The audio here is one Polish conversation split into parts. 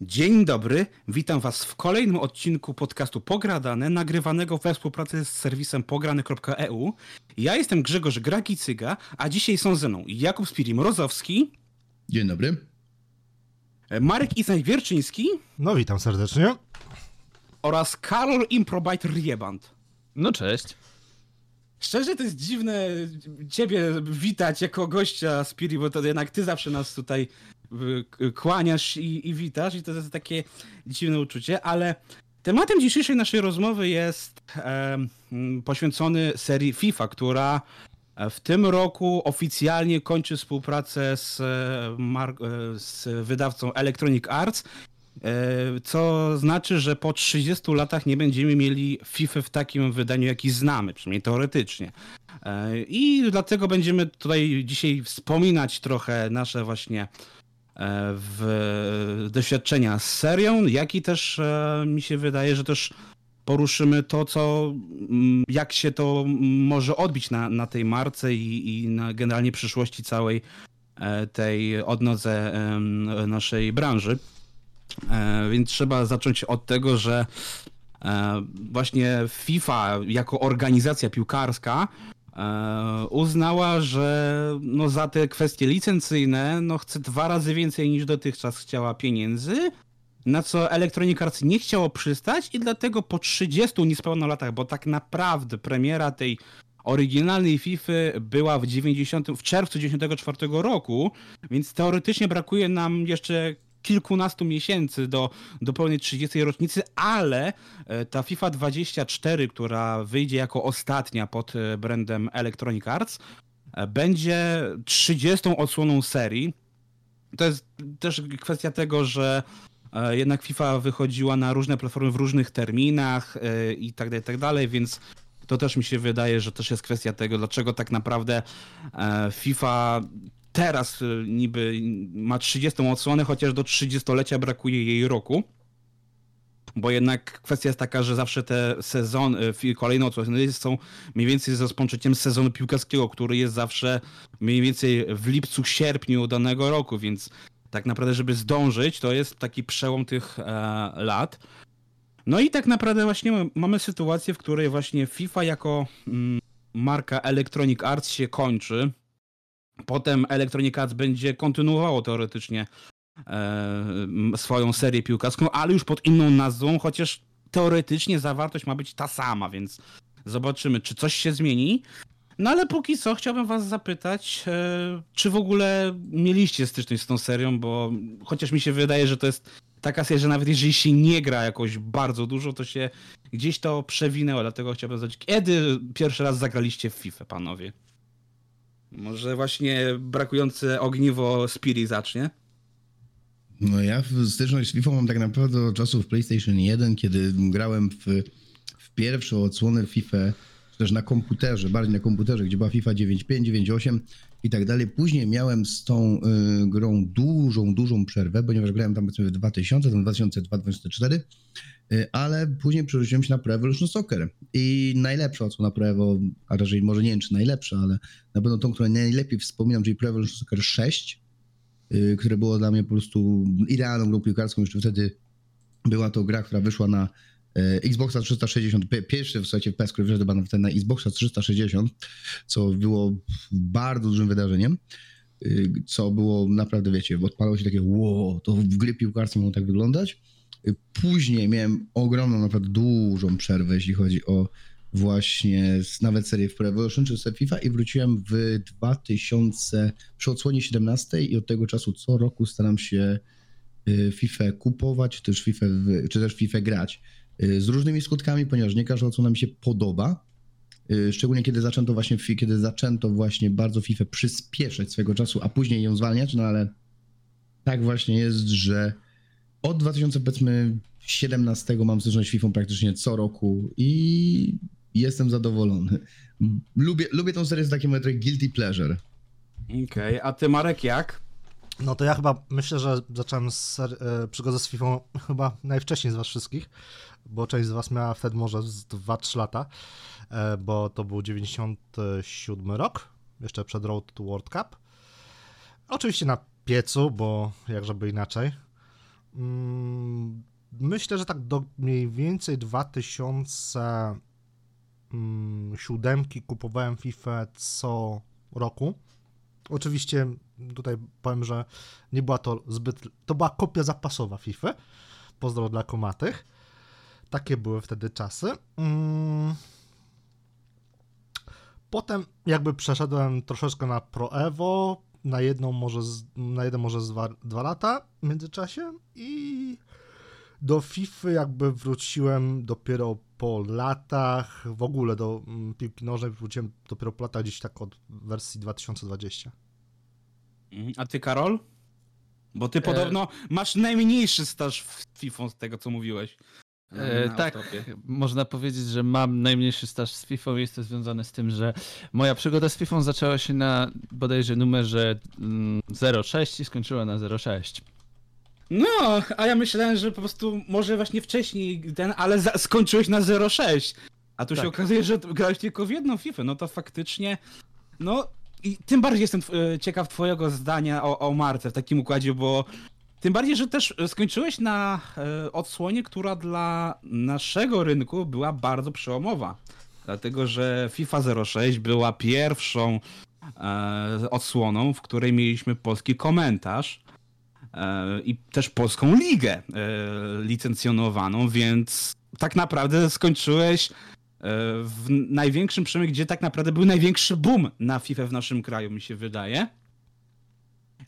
Dzień dobry, witam Was w kolejnym odcinku podcastu Pogradane, nagrywanego we współpracy z serwisem pograny.eu. Ja jestem Grzegorz Gragicyga, a dzisiaj są ze mną Jakub Spirim-Rozowski. Dzień dobry. Marek Izań-Wierczyński. No witam serdecznie. Oraz Karol Improbite Rieband. No cześć. Szczerze to jest dziwne ciebie witać jako gościa Spiri, bo to jednak ty zawsze nas tutaj kłaniasz i, i witasz i to jest takie dziwne uczucie, ale tematem dzisiejszej naszej rozmowy jest e, poświęcony serii FIFA, która w tym roku oficjalnie kończy współpracę z, z wydawcą Electronic Arts, co znaczy, że po 30 latach nie będziemy mieli FIFA w takim wydaniu, jaki znamy, przynajmniej teoretycznie. I dlatego będziemy tutaj dzisiaj wspominać trochę nasze właśnie w doświadczenia z serią, jak i też e, mi się wydaje, że też poruszymy to, co, mm, jak się to może odbić na, na tej marce i, i na generalnie przyszłości całej e, tej odnodze naszej branży. E, więc trzeba zacząć od tego, że właśnie FIFA jako organizacja piłkarska E, uznała, że no za te kwestie licencyjne no chce dwa razy więcej niż dotychczas chciała pieniędzy, na co Electronic Arts nie chciało przystać i dlatego po 30 niespełna latach, bo tak naprawdę premiera tej oryginalnej FIFA była w, 90, w czerwcu 1994 roku, więc teoretycznie brakuje nam jeszcze kilkunastu miesięcy do, do pełnej 30 rocznicy, ale e, ta FIFA 24, która wyjdzie jako ostatnia pod e, brandem Electronic Arts, e, będzie 30 odsłoną serii. To jest też kwestia tego, że jednak FIFA wychodziła na różne platformy w różnych terminach i tak dalej, i tak dalej, więc to też mi się wydaje, że też jest kwestia tego, dlaczego tak naprawdę FIFA teraz y, niby ma 30 odsłonę, chociaż do 30-lecia brakuje jej roku. Bo jednak kwestia jest taka, że zawsze te sezony, kolejne odsłony są mniej więcej z rozpoczęciem sezonu piłkarskiego, który jest zawsze mniej więcej w lipcu, sierpniu danego roku, więc tak naprawdę, żeby zdążyć, to jest taki przełom tych e, lat. No i tak naprawdę właśnie mamy sytuację, w której właśnie FIFA jako mm, marka Electronic Arts się kończy. Potem Electronic Arts będzie kontynuowało teoretycznie e, swoją serię piłkarską, ale już pod inną nazwą, chociaż teoretycznie zawartość ma być ta sama, więc zobaczymy, czy coś się zmieni. No ale póki co chciałbym was zapytać, e, czy w ogóle mieliście styczność z tą serią, bo chociaż mi się wydaje, że to jest taka seria, że nawet jeżeli się nie gra jakoś bardzo dużo, to się gdzieś to przewinęło, dlatego chciałbym zapytać, kiedy pierwszy raz zagraliście w FIFA, panowie? Może właśnie brakujące ogniwo Spiri zacznie? No ja styczność z FIFA mam tak naprawdę od czasów PlayStation 1, kiedy grałem w, w pierwszą odsłonę FIFA, też na komputerze, bardziej na komputerze, gdzie była FIFA 9.5, 9.8 i tak dalej. Później miałem z tą y, grą dużą, dużą przerwę, ponieważ grałem tam powiedzmy w 2000, tam 2002, 2004 Y, ale później przerzuciłem się na Pro Evolution Soccer. I najlepsza odsłona Pro Evo, a raczej może nie wiem czy najlepsza, ale na pewno tą, którą najlepiej wspominam, czyli Pro Evolution Soccer 6, y, które było dla mnie po prostu idealną grą piłkarską, jeszcze wtedy była to gra, która wyszła na y, Xboxa 360, pierwszy w słuchajcie PES, który wyszedł na, na Xboxa 360, co było bardzo dużym wydarzeniem, co było naprawdę, wiecie, odpalało się takie wow, to w gry piłkarskie mogą tak wyglądać, Później miałem ogromną, naprawdę dużą przerwę, jeśli chodzi o właśnie nawet serię w Pro Evolution czy serię FIFA i wróciłem w 2000, przy odsłonie 17 i od tego czasu co roku staram się y, FIFA kupować, też FIFA, czy też FIFA grać. Y, z różnymi skutkami, ponieważ nie każda odsłona mi się podoba. Y, szczególnie kiedy zaczęto właśnie, kiedy zaczęto właśnie bardzo FIFA przyspieszać swego czasu, a później ją zwalniać, no ale tak właśnie jest, że od 2017 mam styczność z FIFA praktycznie co roku i jestem zadowolony. Lubię, lubię tą serię z takim jak guilty pleasure. Okej, okay. a ty Marek jak? No to ja chyba myślę, że zacząłem ser- e, przygodę z FIFA chyba najwcześniej z was wszystkich, bo część z was miała wtedy może z 2-3 lata, e, bo to był 97 rok, jeszcze przed Road to World Cup. Oczywiście na piecu, bo jak żeby inaczej. Mm, myślę, że tak do mniej więcej 2007 mm, kupowałem FIFA co roku. Oczywiście tutaj powiem, że nie była to zbyt. To była kopia zapasowa FIFA. Pozdro dla komatych. Takie były wtedy czasy. Mm. Potem jakby przeszedłem troszeczkę na Pro Evo, na jedną może, z, na jeden może z dwa, dwa lata w międzyczasie i do FIFA jakby wróciłem dopiero po latach, w ogóle do mm, piłki nożnej wróciłem dopiero po latach gdzieś tak od wersji 2020. Mhm. A ty, Karol? Bo ty e... podobno masz najmniejszy staż w FIFA z tego, co mówiłeś. E, tak, można powiedzieć, że mam najmniejszy staż z FIFA. Jest to związane z tym, że moja przygoda z FIFA zaczęła się na bodajże numerze 06 mm, i skończyła na 06. No, a ja myślałem, że po prostu może właśnie wcześniej ten, ale za, skończyłeś na 06. A tu tak. się okazuje, że grałeś tylko w jedną FIFA. No to faktycznie, no i tym bardziej jestem e, ciekaw twojego zdania o, o Marce w takim układzie, bo tym bardziej, że też skończyłeś na e, odsłonie, która dla naszego rynku była bardzo przełomowa. Dlatego, że FIFA 06 była pierwszą e, odsłoną, w której mieliśmy polski komentarz e, i też polską ligę licencjonowaną, więc tak naprawdę skończyłeś w największym przemyśle, gdzie tak naprawdę był największy boom na FIFA w naszym kraju, mi się wydaje.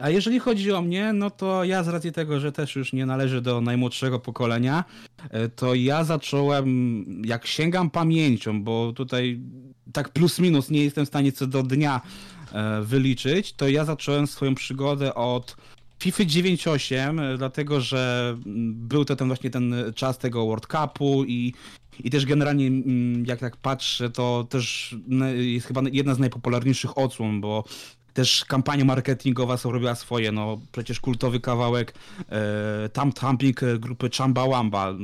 A jeżeli chodzi o mnie, no to ja z racji tego, że też już nie należy do najmłodszego pokolenia, e, to ja zacząłem, jak sięgam pamięcią, bo tutaj tak plus minus nie jestem w stanie co do dnia e, wyliczyć, to ja zacząłem swoją przygodę od FIFA 9.8, e, dlatego że był to ten właśnie ten czas tego World Cupu i, i też generalnie jak tak patrzę, to też jest chyba jedna z najpopularniejszych odsłon, bo też kampania marketingowa sobie robiła swoje, no przecież kultowy kawałek e, Tam Thumping e, grupy Chamba Wamba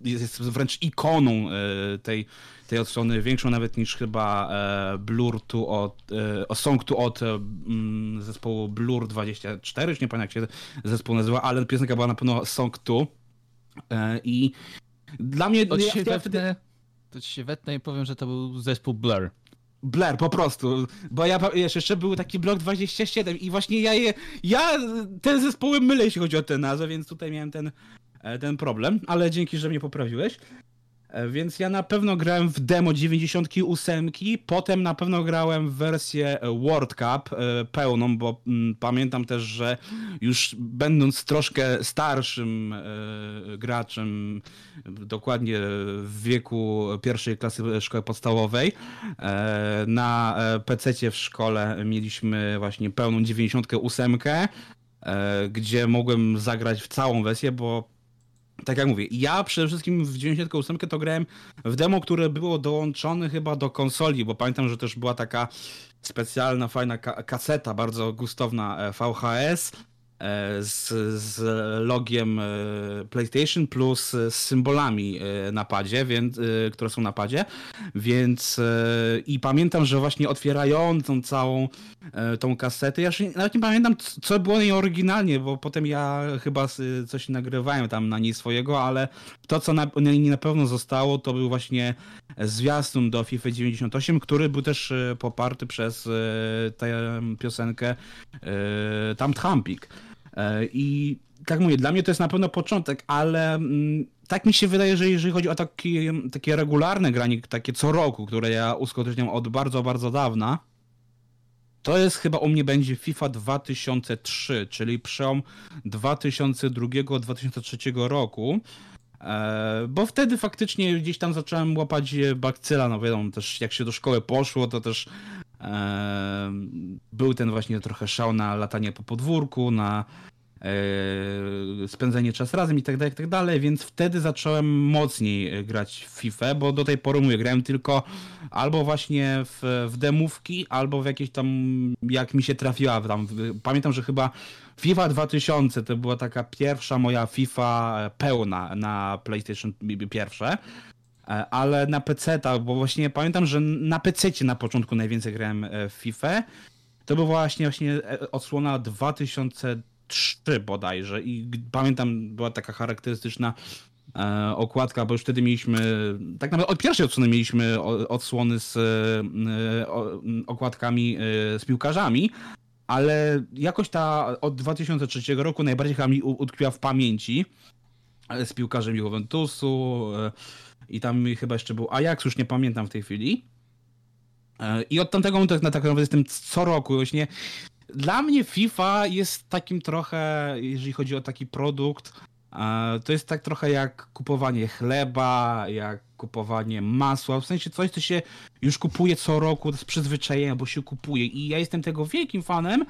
jest wręcz ikoną e, tej, tej odsłony, większą nawet niż chyba e, Blur tu od, e, Song tu od e, mm, zespołu Blur 24, już nie pamiętam jak się zespół nazywa, ale piosenka była na pewno Song tu e, i dla mnie... To ci, się ja wtedy... to ci się wetnę i powiem, że to był zespół Blur. Blair, po prostu. Bo ja jeszcze był taki blok 27 i właśnie ja je. Ja te zespoły mylę, jeśli chodzi o tę nazwę, więc tutaj miałem ten, e, ten problem, ale dzięki, że mnie poprawiłeś. E, więc ja na pewno grałem w demo 98, potem na pewno grałem w wersję World Cup e, pełną, bo mm, pamiętam też, że już będąc troszkę starszym e, graczem, dokładnie w wieku pierwszej klasy szkoły podstawowej, na PC w szkole mieliśmy właśnie pełną 98, gdzie mogłem zagrać w całą wersję, bo tak jak mówię, ja przede wszystkim w 98 to grałem w demo, które było dołączone chyba do konsoli, bo pamiętam, że też była taka specjalna, fajna ka kaseta, bardzo gustowna e, VHS, z, z logiem e, PlayStation plus z symbolami e, na padzie, więc, które są na padzie, więc i pamiętam, że właśnie otwierającą całą tą kasetę, ja już nawet nie pamiętam co było niej oryginalnie, bo potem ja chyba coś nagrywałem tam na niej swojego, ale to co na, na pewno zostało to był właśnie zwiastun do FIFA 98, który był też poparty przez tę piosenkę Tam Trampik. E, I tak mówię, dla mnie to jest na pewno początek, ale mm, tak mi się wydaje, że jeżeli chodzi o takie, regularne granie, takie co roku, które ja uskuteczniam od bardzo, bardzo dawna, to jest chyba u mnie będzie FIFA 2003, czyli przełom 2002-2003 roku. E, bo wtedy faktycznie gdzieś tam zacząłem łapać bakcyla, no wiadomo, też jak się do szkoły poszło, to też był ten właśnie trochę szał na latanie po podwórku, na e, spędzenie czas razem i tak dalej, i tak dalej, więc wtedy zacząłem mocniej grać w FIFA, bo do tej pory mówię, grałem tylko albo właśnie w, w demówki, albo w jakieś tam, jak mi się trafiła, tam, pamiętam, że chyba FIFA 2000 to była taka pierwsza moja FIFA pełna na PlayStation pierwsze. E, ale na PC, bo właśnie pamiętam, że na PC na początku najwięcej grałem e, w FIFA. To była właśnie, właśnie e, odsłona 2003 bodajże i pamiętam, była taka charakterystyczna okładka, bo już wtedy mieliśmy, tak naprawdę od pierwszej odsłony mieliśmy odsłony z okładkami z piłkarzami, ale jakoś ta od 2003 roku najbardziej chyba mi utkwiła w pamięci z piłkarzem Juventusu i tam chyba jeszcze był Ajax, już nie pamiętam w tej chwili. E, I od tamtego momentu tak na tak naprawdę jestem co roku właśnie. Dla mnie FIFA jest takim trochę, jeżeli chodzi o taki produkt, e, to jest tak trochę jak kupowanie chleba, jak kupowanie masła, w sensie coś, co się już kupuje co roku z przyzwyczajenia, bo się kupuje i ja jestem tego wielkim fanem, e,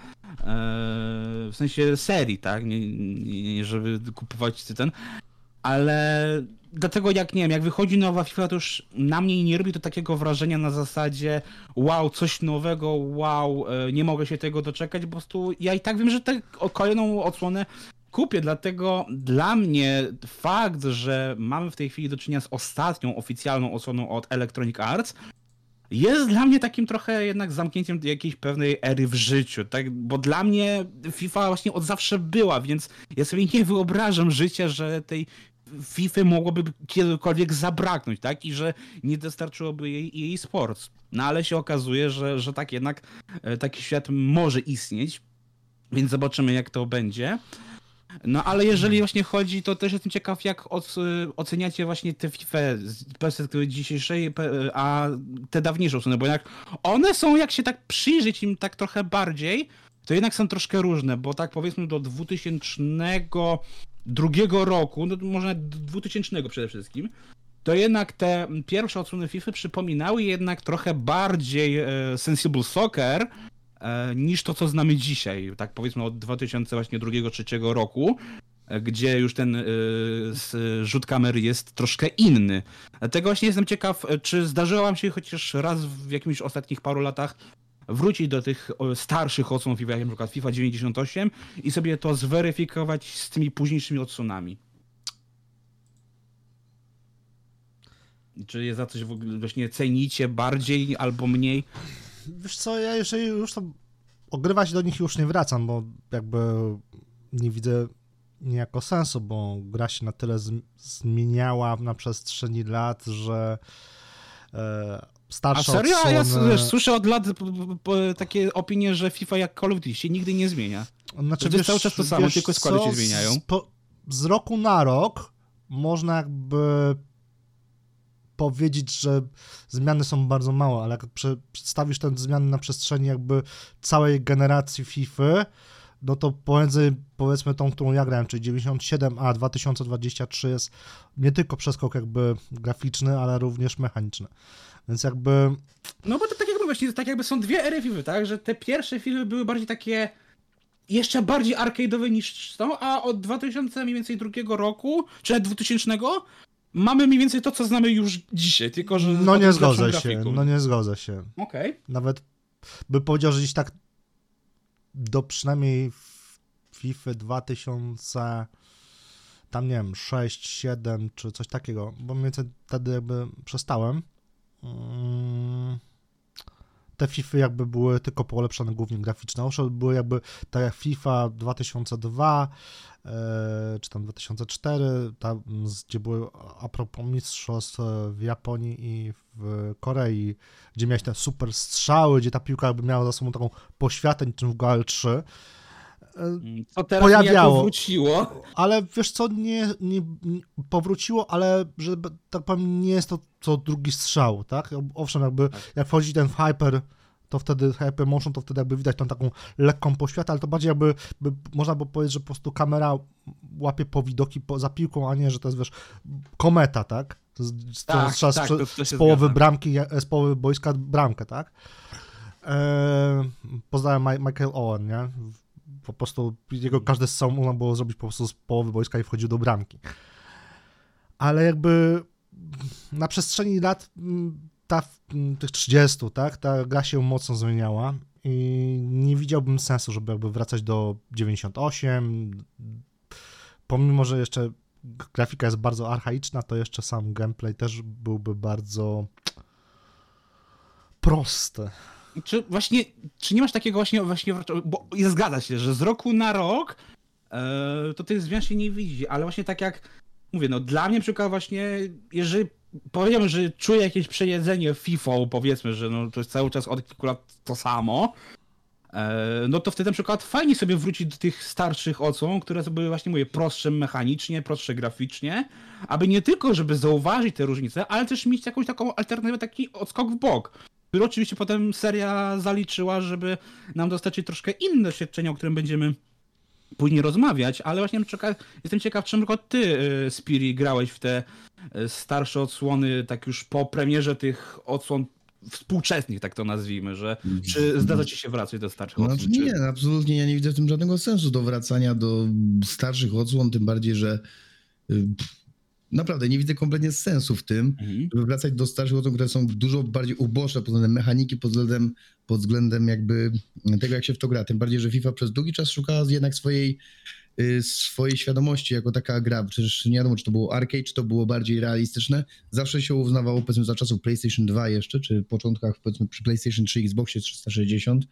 w sensie serii, tak, nie, nie, nie żeby kupować ten, ale dlatego jak nie wiem, jak wychodzi nowa FIFA, to już na mnie nie robi to takiego wrażenia na zasadzie wow, coś nowego, wow, e, nie mogę się tego doczekać, po prostu ja i tak wiem, że tę kolejną odsłonę kupię, dlatego dla mnie fakt, że mamy w tej chwili do czynienia z ostatnią oficjalną odsłoną od Electronic Arts, jest dla mnie takim trochę jednak zamknięciem jakiejś pewnej ery w życiu, tak? Bo dla mnie FIFA właśnie od zawsze była, więc ja sobie nie wyobrażam życia, że tej FIFA mogłoby kiedykolwiek zabraknąć, tak? I że nie dostarczyłoby jej jej sport. No ale się okazuje, że, że tak jednak e, taki świat może istnieć, więc zobaczymy jak to będzie. No ale jeżeli właśnie chodzi, to też jestem ciekaw, jak oc- oceniacie właśnie te FIFA z perspektywy dzisiejszej, pe- a te dawniejsze odsłony, bo jednak one są, jak się tak przyjrzeć im tak trochę bardziej, to jednak są troszkę różne, bo tak powiedzmy do 2002 roku, no może nawet 2000 przede wszystkim, to jednak te pierwsze odsłony FIFA przypominały jednak trochę bardziej e, Sensible Soccer e, niż to, co znamy dzisiaj. Tak powiedzmy od 2002-2003 roku, e, gdzie już ten e, rzut kamery jest troszkę inny. Dlatego właśnie jestem ciekaw, e, czy zdarzyło wam się chociaż raz w jakimś ostatnich paru latach wrócić do tych starszych odsłon FIFA, jak na przykład FIFA 98 i sobie to zweryfikować z tymi późniejszymi odsłonami. Czy je za coś w ogóle właśnie cenicie bardziej albo mniej? Wiesz co, ja jeżeli już to ogrywać do nich już nie wracam, bo jakby nie widzę niejako sensu, bo gra się na tyle zm- zmieniała na przestrzeni lat, że e, A serio? A ja wiesz, słyszę od lat takie opinie, że FIFA jak Call of Duty się nigdy nie zmienia. Znaczy, To cały czas to samo, wiesz tylko składy się zmieniają. Z, po, z roku na rok można jakby powiedzieć, że zmiany są bardzo małe, ale jak prze, przedstawisz te zmiany na przestrzeni jakby całej generacji FIFA, no to pomiędzy powiedzmy tą, którą ja grałem, czyli 97 a 2023 jest nie tylko przeskok jakby graficzny, ale również mechaniczny. Więc jakby No bo to tak jakby właśnie, tak jakby są dwie ery FIFA, tak? Że te pierwsze filmy były bardziej takie jeszcze bardziej arcade'owe niż są, a od 2000 mniej więcej drugiego roku, czy nawet 2000 mamy mniej więcej to, co znamy już dzisiaj, tylko że... no nie zgodzę się, no nie zgodzę się. Okej. Nawet by powiedział, że gdzieś tak do przynajmniej FIFA 2000 tam nie wiem, 6, 7 czy coś takiego, bo mniej więcej wtedy jakby przestałem. Mm, Te FIFA jakby były tylko polepszone głównie graficznie. Owszem, były jakby tak jak FIFA 2002 e, czy tam 2004, tam, gdzie były a propos mistrzostw e, w Japonii i w Korei, gdzie miałeś te super strzały, gdzie ta piłka jakby miała za sobą taką poświatę niczym w Goal 3. Co teraz Pojawiało. niejako wróciło. Ale wiesz co, nie, nie, nie powróciło, ale że tak powiem, nie jest to co drugi strzał, tak? Owszem, jakby jak wchodzi ten hyper, to wtedy hyper motion, to wtedy jakby widać tą taką lekką poświatę, ale to bardziej jakby by, można by powiedzieć, że po prostu kamera łapie powidoki po, za piłką, a nie, że to jest wiesz, kometa, tak? Z, z, Tak, z, tak, to- to się z połowy zgadzam. bramki, z połowy boiska bramkę, tak? Eee, Ma- Michael Owen, nie? Po prostu jego każdy strzał można było zrobić po prostu z połowy boiska i wchodził do bramki. Ale jakby na przestrzeni lat mm, ta, mm, tych 30, tak, ta gra się mocno zmieniała i nie widziałbym sensu, żeby jakby wracać do 98. Pomimo, że jeszcze grafika jest bardzo archaiczna, to jeszcze sam gameplay też byłby bardzo prosty. Czy właśnie, czy nie masz takiego właśnie, właśnie bo zgadza się, że z roku na rok e, to tych zmian się nie widzi, ale właśnie tak jak mówię, no dla mnie przykład właśnie, jeżeli powiem, że czuję jakieś przejedzenie FIFA, powiedzmy, że no, to jest cały czas od kilku lat to samo, e, no to wtedy na przykład fajnie sobie wrócić do tych starszych odsłon, które były właśnie, mówię, prostsze mechanicznie, prostsze graficznie, aby nie tylko, żeby zauważyć te różnice, ale też mieć jakąś taką alternatywę, taki odskok w bok. Który oczywiście potem seria zaliczyła, żeby nam dostarczyć troszkę inne doświadczenia, o którym będziemy później rozmawiać, ale właśnie przykład jestem ciekaw, czy na przykład ty, y, Spiri, grałeś w te y, starsze odsłony, tak już po premierze tych odsłon współczesnych, tak to nazwijmy, że czy zdarza ci się wracać do starszych Znaczy odsłon? czy- nie, absolutnie ja nie widzę w tym żadnego sensu do wracania do starszych odsłon, tym bardziej, że y, naprawdę nie widzę kompletnie sensu w tym, Mhm. żeby wracać do starszych odsłon, które są dużo bardziej uboższe pod względem mechaniki, pod względem, pod względem jakby tego, jak się w to gra. Tym bardziej, że FIFA przez długi czas szukała jednak swojej, y, swojej świadomości jako taka gra. Przecież nie wiadomo, czy to było arcade, czy to było bardziej realistyczne. Zawsze się uznawało, powiedzmy, za czasów PlayStation 2 jeszcze, czy początkach, powiedzmy, przy PlayStation 3, Xboxie 360,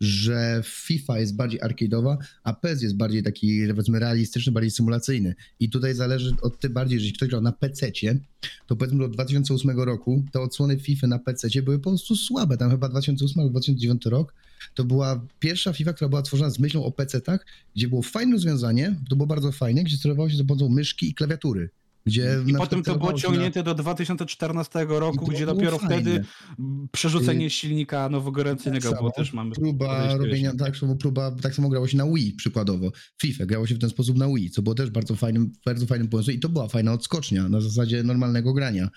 że FIFA jest bardziej arcade'owa, a PES jest bardziej taki, powiedzmy, realistyczny, bardziej symulacyjny. I tutaj zależy od tym bardziej, że jeśli ktoś grał na PC-cie, to powiedzmy od 2008 roku te odsłony FIFA na PC były po prostu słabe. Tam chyba 2008 albo 2009 rok to była pierwsza FIFA, która była tworzona z myślą o PC-tach, gdzie było fajne rozwiązanie, to było bardzo fajne, gdzie sterowało się za pomocą myszki i klawiatury. Gdzie I potem to było się na- ciągnięte do 2014 roku, I gdzie dopiero fajne. wtedy przerzucenie Y, silnika nowogorącego Tak było też mamy. Próba robienia, tak samo, próba, tak samo grało się na Wii przykładowo. FIFA grało się w ten sposób na Wii, co było też bardzo fajnym, bardzo fajnym pomysłem i to była fajna odskocznia na zasadzie normalnego grania.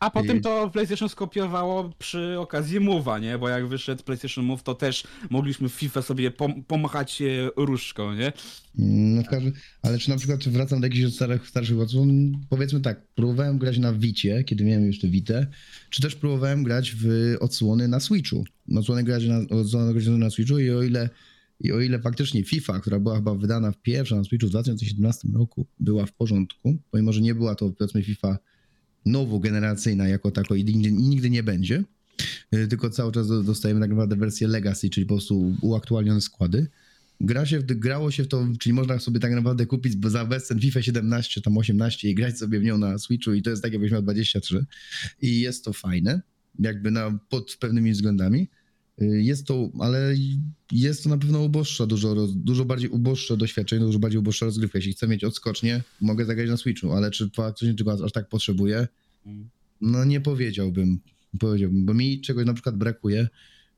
A potem Y- to PlayStation skopiowało przy okazji Move'a, nie? Bo jak wyszedł PlayStation Move, to też mogliśmy w FIFA sobie pom- pomachać e, różdżką, nie? No w każdym, ale czy na przykład wracam do jakichś starych, starszych odsłon, powiedzmy tak, próbowałem grać na Wicie, kiedy miałem jeszcze Witę, czy też próbowałem grać w odsłony na Switchu. No, Odsłony grać na, odsłony grać na Switchu i o ile i o ile faktycznie FIFA, która była chyba wydana w pierwsza na Switchu w 2017 roku, była w porządku, pomimo że nie była to powiedzmy FIFA nowogeneracyjna jako tako i nigdy, nigdy nie będzie, y, tylko cały czas do- dostajemy tak naprawdę wersję Legacy, czyli po prostu uaktualnione składy. Gra się grało się w to, czyli można sobie tak naprawdę kupić za bezcen FIFA 17, tam 18 i grać sobie w nią na Switchu i to jest tak jakbyś miał 23 i jest to fajne, jakby na, pod pewnymi względami. Y, Jest to, ale jest to na pewno uboższa, dużo, dużo bardziej uboższe doświadczenie, dużo bardziej uboższa rozgrywka. Jeśli chcę mieć odskocznie, mogę zagrać na Switchu, ale czy faktycznie tego aż tak potrzebuję? No nie powiedziałbym, powiedziałbym, bo mi czegoś na przykład brakuje.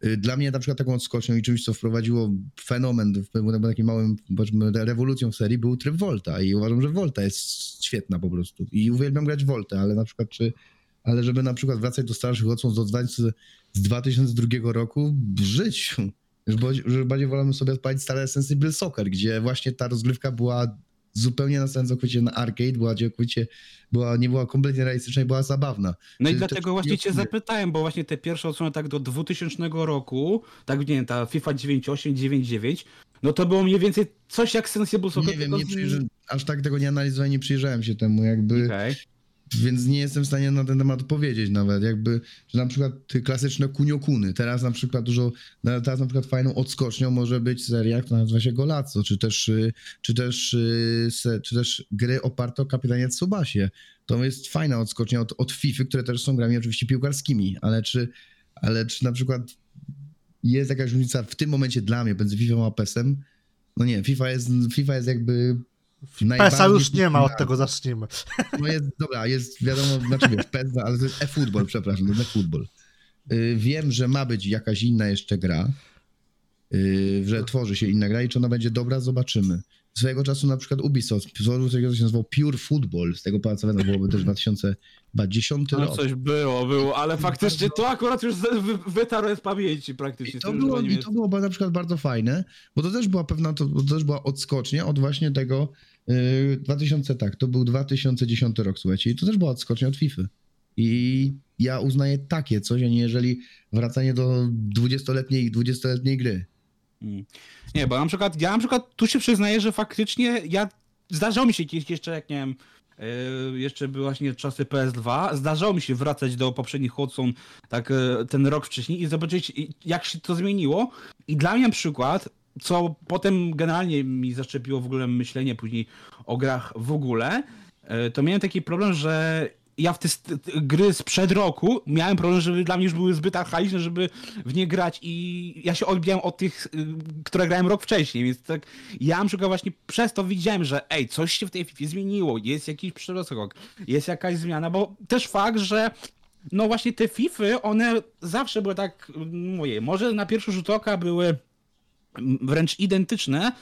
Y, Dla mnie na przykład taką odskocznią i czymś, co wprowadziło fenomen, takim małym, rewolucją w serii, był tryb Volta i uważam, że Volta jest świetna po prostu i uwielbiam grać w Voltę, ale na przykład czy, ale żeby na przykład wracać do starszych odsłon z, 2000 z 2002 roku, w życiu. Już bardziej, już bardziej wolałbym sobie odpalić stare Sensible Soccer, gdzie właśnie ta rozgrywka była zupełnie na całkowicie na arcade, była całkowicie, była, nie była kompletnie realistyczna i była zabawna. No i Czy to dlatego właśnie cię zapytałem, bo właśnie te pierwsze odsłony tak do 2000 roku, tak nie wiem, ta FIFA 98, 99, no to było mniej więcej coś jak Sensible Soccer. Nie wiem, nie z- aż tak tego nie analizowałem, nie przyjrzałem się temu jakby, Okej. Więc nie jestem w stanie na ten temat powiedzieć nawet, jakby, że na przykład klasyczne kuniokuny, teraz na przykład dużo, teraz na przykład fajną odskocznią może być seria, która nazywa się Golazzo, czy też, y, czy też, y, czy też gry oparte o kapitanie Tsubasie. To jest fajna odskocznia od, od FIFA, które też są grami oczywiście piłkarskimi, ale czy, ale czy na przykład jest jakaś różnica w tym momencie dla mnie między FIFA a PES-em? No nie, FIFA jest, FIFA jest jakby PESA już nie ma, od tego zacznijmy. No jest, dobra, jest wiadomo, znaczy wiesz, PES, ale to jest e-football, przepraszam, to jest e-football. Y, Wiem, że ma być jakaś inna jeszcze gra, y, że tworzy się inna gra i czy ona będzie dobra, zobaczymy. Swojego czasu na przykład Ubisoft, stworzył coś, co się nazywał Pure Football, z tego palca byłoby też 2010 No rok. coś było, było, ale faktycznie to akurat już wytarłem z pamięci praktycznie. I to, tym było, I to było na przykład bardzo fajne, bo to też była pewna, to, to też była odskocznia od właśnie tego yy, 2000, tak, to był 2010 rok, słuchajcie, i to też była odskocznia od FIFA. I ja uznaję takie coś, a nie jeżeli wracanie do 20-letniej, 20-letniej gry. Mm. Nie, bo na przykład, ja na przykład tu się przyznaję, że faktycznie ja, zdarzało mi się kiedyś jeszcze, jak nie wiem, yy, jeszcze były właśnie czasy PS2, zdarzało mi się wracać do poprzednich odsłon tak yy, ten rok wcześniej i zobaczyć jak się to zmieniło. I dla mnie przykład, co potem generalnie mi zaczepiło w ogóle myślenie później o grach w ogóle, e, to miałem taki problem, że ja w te gry sprzed roku miałem problem, żeby dla mnie już były zbyt archaiczne, żeby w nie grać i ja się odbijałem od tych, y, które grałem rok wcześniej, więc tak ja na przykład właśnie przez to widziałem, że ej, coś się w tej FIFA zmieniło, jest jakiś przerostok, jest jakaś zmiana, bo też fakt, że no właśnie te FIFy, one zawsze były tak, mówię, może na pierwszy rzut oka były wręcz identyczne,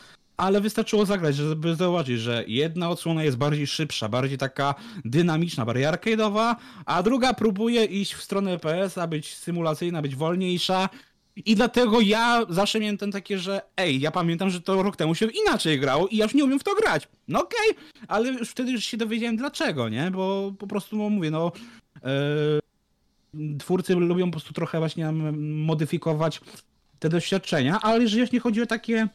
ale wystarczyło zagrać, żeby zauważyć, że jedna odsłona jest bardziej szybsza, bardziej taka dynamiczna, bardziej arcade'owa, a druga próbuje iść w stronę PS-a, być symulacyjna, być wolniejsza. I dlatego ja zawsze miałem ten takie, że ej, ja pamiętam, że to rok temu się inaczej grało i ja już nie umiem w to grać. No okej, okay, ale już wtedy już się dowiedziałem dlaczego, nie? Bo po prostu, no mówię, no... Yy, twórcy lubią po prostu trochę właśnie modyfikować te doświadczenia, ale jeżeli właśnie chodzi o takie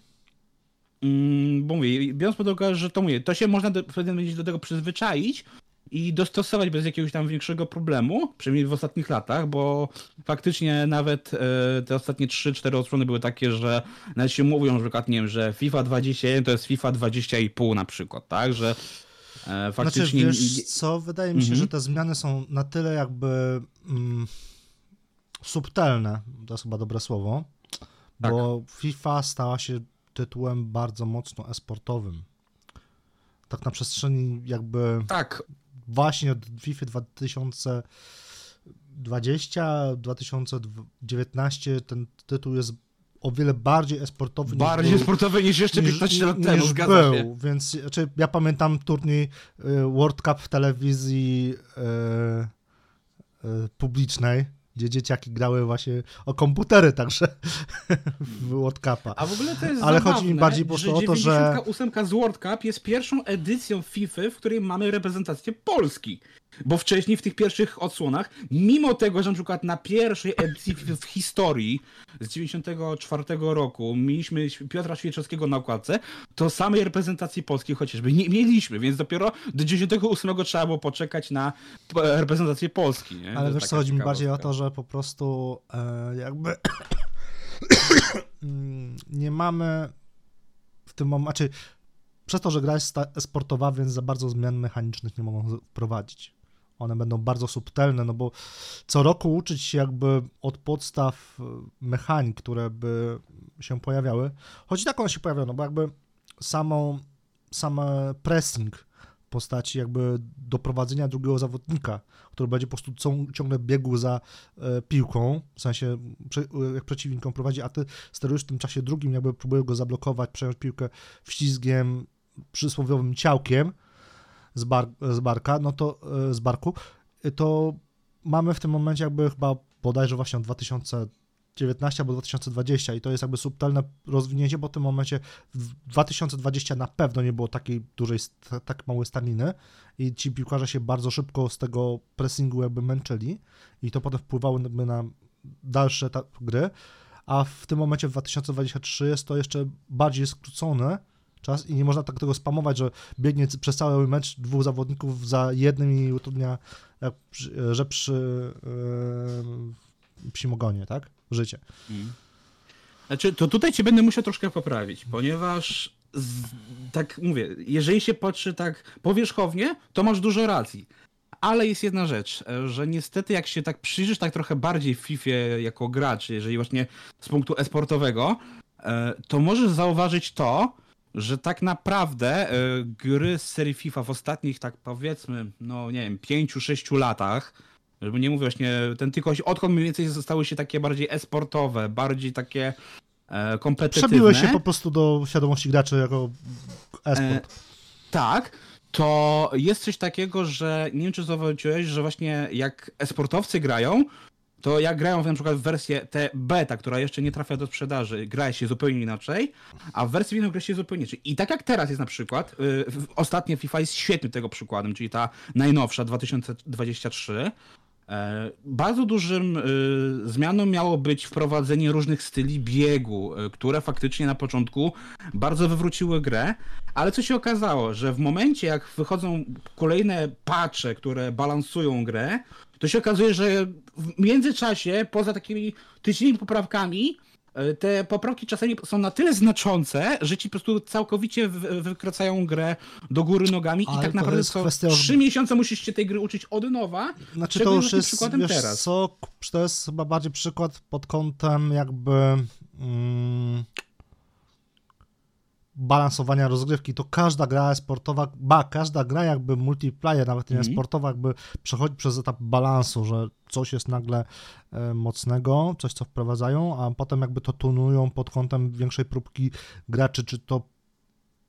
bo mówię, biorąc pod uwagę, że to mówię, to się można do, będzie do tego przyzwyczaić i dostosować bez jakiegoś tam większego problemu, przynajmniej w ostatnich latach, bo faktycznie nawet e, te ostatnie 3-4 odsłony były takie, że nawet się mówią, że przykład, nie wiem, że FIFA 21 to jest FIFA 20,5 na przykład, tak, że e, faktycznie... Znaczy, wiesz co, wydaje mi się, mhm. że te zmiany są na tyle jakby mm, subtelne, to jest chyba dobre słowo, tak. bo FIFA stała się tytułem bardzo mocno esportowym. Tak na przestrzeni jakby... Tak. Właśnie od FIFA 2020, 2019 ten tytuł jest o wiele bardziej esportowy Bardziej niż esportowy niż jeszcze 15 lat temu, zgadza był. się. Więc znaczy, ja pamiętam turniej y, World Cup w telewizji yy, yy, publicznej gdzie dzieciaki grały właśnie o komputery także w World Cupa. A w ogóle to jest Ale zabawne, chodzi mi bardziej po prostu o to, że... 98 z World Cup jest pierwszą edycją FIFA, w której mamy reprezentację Polski. Bo wcześniej w tych pierwszych odsłonach, mimo tego, że na przykład na pierwszej edycji w historii z 94 roku mieliśmy Piotra Świeczowskiego na okładce, to samej reprezentacji polskiej chociażby nie mieliśmy, więc dopiero do 98 trzeba było poczekać na reprezentację Polski. Nie? Ale wiesz co, chodzi mi bardziej o to, że po prostu e, jakby nie mamy w tym momencie, znaczy przez to, że gra jest sportowa, więc za bardzo zmian mechanicznych nie mogą wprowadzić. One będą bardzo subtelne, no bo co roku uczyć się jakby od podstaw e, mechanik, które by się pojawiały. Choć tak one się pojawiają, no bo jakby samą, sam pressing w postaci jakby doprowadzenia drugiego zawodnika, który będzie po prostu ciągle biegł za e, piłką, w sensie jak przeciwniką prowadzi, a ty sterujesz w tym czasie drugim, jakby próbujesz go zablokować, przejąć piłkę wślizgiem, przysłowiowym ciałkiem, z, bar, z barka, no to e, z barku, to mamy w tym momencie jakby chyba bodajże właśnie 2019 albo 2020 i to jest jakby subtelne rozwinięcie, bo w tym momencie w 2020 na pewno nie było takiej dużej, tak małej staniny i ci piłkarze się bardzo szybko z tego pressingu jakby męczyli i to potem wpływało na dalsze gry, a w tym momencie w 2023 jest to jeszcze bardziej skrócone, czas i nie można tak tego spamować, że biegnie przez cały mecz dwóch zawodników za jednym i utrudnia, jak, że przy yy, psim ogonie, tak? Życie. Hmm. Znaczy, to tutaj cię będę musiał troszkę poprawić, ponieważ z, tak mówię, jeżeli się patrzy tak powierzchownie, to masz dużo racji. Ale jest jedna rzecz, że niestety jak się tak przyjrzysz tak trochę bardziej w FIFA jako gracz, jeżeli właśnie z punktu esportowego, e, to możesz zauważyć to, że tak naprawdę y, gry z serii FIFA w ostatnich, tak powiedzmy, no nie wiem, pięciu, sześciu latach, żeby nie mówić właśnie, ten tylko odkąd mniej więcej zostały się takie bardziej esportowe, bardziej takie e, kompetytywne. Przebiłeś się po prostu do świadomości graczy jako esport. E, tak, to jest coś takiego, że nie wiem czy zauważyłeś, że właśnie jak esportowcy grają, to jak grają na przykład w wersję tę beta, która jeszcze nie trafia do sprzedaży, gra się zupełnie inaczej, a w wersji winną gra się zupełnie inaczej. I tak jak teraz jest na przykład, yy, ostatnia FIFA jest świetnym tego przykładem, czyli ta najnowsza 2023, e, bardzo dużym y, zmianą miało być wprowadzenie różnych styli biegu, y, które faktycznie na początku bardzo wywróciły grę, ale co się okazało, że w momencie jak wychodzą kolejne patche, które balansują grę, to się okazuje, że w międzyczasie, poza takimi tydziennymi poprawkami, e, te poprawki czasami są na tyle znaczące, że ci po prostu całkowicie wy- wykracają grę do góry nogami Ale i tak naprawdę co kwestia- trzy miesiące musisz się tej gry uczyć od nowa. Znaczy to już jest, przykładem wiesz teraz. co, to jest chyba bardziej przykład pod kątem jakby mm, balansowania rozgrywki. To każda gra sportowa, ba, każda gra jakby multiplayer, nawet nie Mhm. sportowa, jakby przechodzi przez etap balansu, że coś jest nagle e, mocnego, coś co wprowadzają, a potem jakby to tunują pod kątem większej próbki graczy, czy to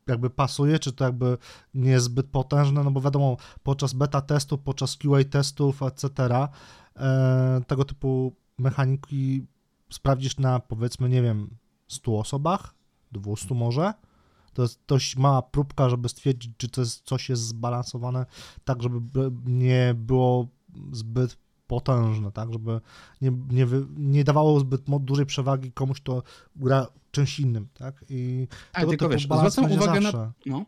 jakby pasuje, czy to jakby nie jest zbyt potężne, no bo wiadomo, podczas beta testów, podczas QA testów, etc., e, tego typu mechaniki sprawdzisz na powiedzmy, nie wiem, 100 osobach, 200 może. To jest dość mała próbka, żeby stwierdzić, czy to jest, coś jest zbalansowane tak, żeby by- nie było zbyt potężne, tak, żeby nie, nie, wy, nie dawało zbyt dużej przewagi komuś, kto gra czymś innym, tak, i A, tego tylko typu wiesz, zwracam uwagę na zawsze. No.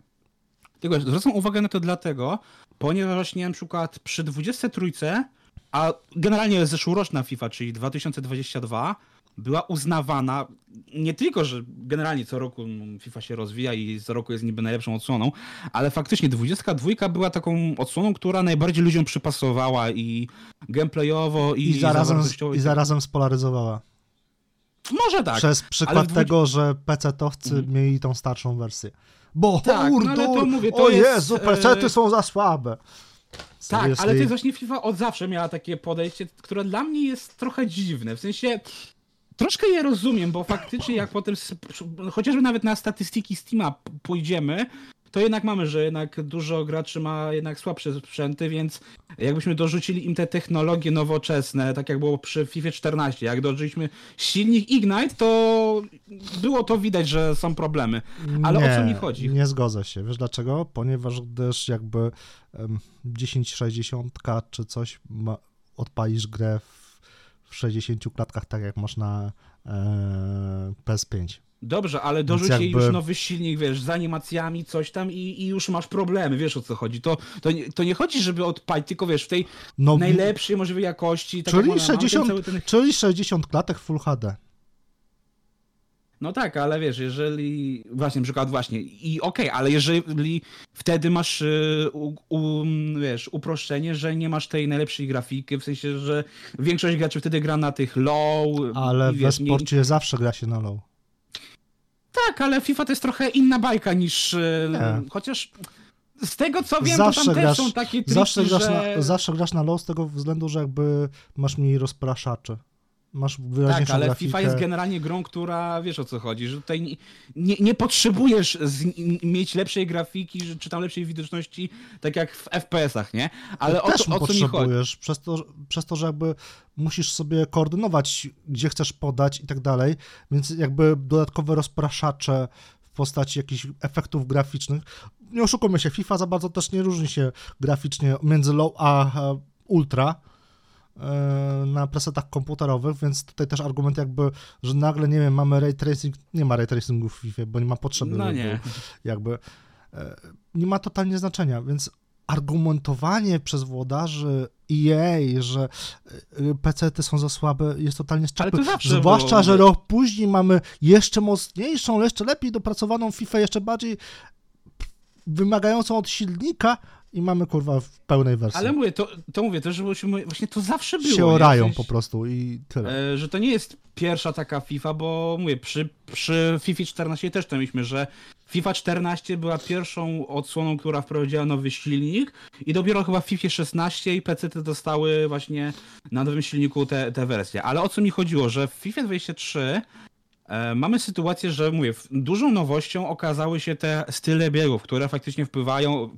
Tylko wiesz, zwracam uwagę na to dlatego, ponieważ właśnie na przykład przy 23, a generalnie zeszłoroczna FIFA, czyli 2022, była uznawana nie tylko, że generalnie co roku no, FIFA się rozwija i co roku jest niby najlepszą odsłoną, ale faktycznie 22 była taką odsłoną, która najbardziej ludziom przypasowała i gameplayowo i, I zarazem, i zarazem spolaryzowała. Może tak. Przez przykład w dwudzi- tego, że PC-towcy Mhm. mieli tą starszą wersję. Bo Tak, no urdur, ale to mówię, to o jest, Jezu, e, PC-ty są za słabe. Tak, ale to Seriously? jest właśnie FIFA od zawsze miała takie podejście, które dla mnie jest trochę dziwne. W sensie troszkę je rozumiem, bo faktycznie jak potem chociażby nawet na statystyki Steama pójdziemy, to jednak mamy, że jednak dużo graczy ma jednak słabsze sprzęty, więc jakbyśmy dorzucili im te technologie nowoczesne, tak jak było przy FIFA 14, jak dorzuciliśmy silnik Ignite, to było to widać, że są problemy. Ale o co mi chodzi? Nie zgodzę się. Wiesz dlaczego? Ponieważ gdyż jakby em, 1060 czy coś ma, odpalisz grę w, w 60 klatkach, tak jak masz na e, PS5. Dobrze, ale dorzuć jej jakby- już nowy silnik, wiesz, z animacjami, coś tam i, i już masz problemy, wiesz o co chodzi. To, to, nie, to nie chodzi, żeby odpalić, tylko wiesz, w tej No, najlepszej możliwej jakości. Tak czyli jak ona ma, ten 60 cały ten... Czyli 60 klatek Full HD. No tak, ale wiesz, jeżeli. Właśnie, przykład, właśnie. I okej, ale jeżeli wtedy masz, y, u, u, wiesz, uproszczenie, że nie masz tej najlepszej grafiki, w sensie, że większość graczy wtedy gra na tych low. Ale i, w wiesz, nie- sporcie zawsze gra się na low. Tak, ale FIFA to jest trochę inna bajka niż. y, Nie. Chociaż. Z tego co wiem, Zawsze to tam grasz- też są takie triki, Zawsze grasz, że... na, zawsze grasz na low z tego względu, że jakby masz mniej rozpraszaczy. Masz wyraźniejszą Tak, ale grafikę. FIFA jest generalnie grą, która wiesz o co chodzi, że tutaj nie, nie, nie potrzebujesz z, mieć lepszej grafiki, czy tam lepszej widoczności, tak jak w FPS-ach, nie? Ale o, to, o co mi chodzi? potrzebujesz, przez to, przez to, że jakby musisz sobie koordynować, gdzie chcesz podać i tak dalej, więc jakby dodatkowe rozpraszacze w postaci jakichś efektów graficznych. Nie oszukujmy się, FIFA za bardzo też nie różni się graficznie między low a ultra na presetach komputerowych, więc tutaj też argument jakby, że nagle, nie wiem, mamy ray tracing, nie ma ray tracingu w FIFA, bo nie ma potrzeby. No nie. jakby e, nie ma totalnie znaczenia, więc argumentowanie przez włodarzy EA, że PC-ty są za słabe, jest totalnie z czapy. Zwłaszcza, było, że rok później mamy jeszcze mocniejszą, jeszcze lepiej dopracowaną FIFA, jeszcze bardziej wymagającą od silnika i mamy kurwa w pełnej wersji. Ale mówię, to, to mówię, to, że właśnie to zawsze było. się orają po prostu i tyle. E, że to nie jest pierwsza taka FIFA, bo mówię, przy, przy FIFA 14 też to mieliśmy, że FIFA 14 była pierwszą odsłoną, która wprowadziła nowy silnik i dopiero chyba w FIFA 16 i PC te dostały właśnie na nowym silniku te, te wersje. Ale o co mi chodziło, że w FIFA 23 e, mamy sytuację, że mówię, dużą nowością okazały się te style biegów, które faktycznie wpływają,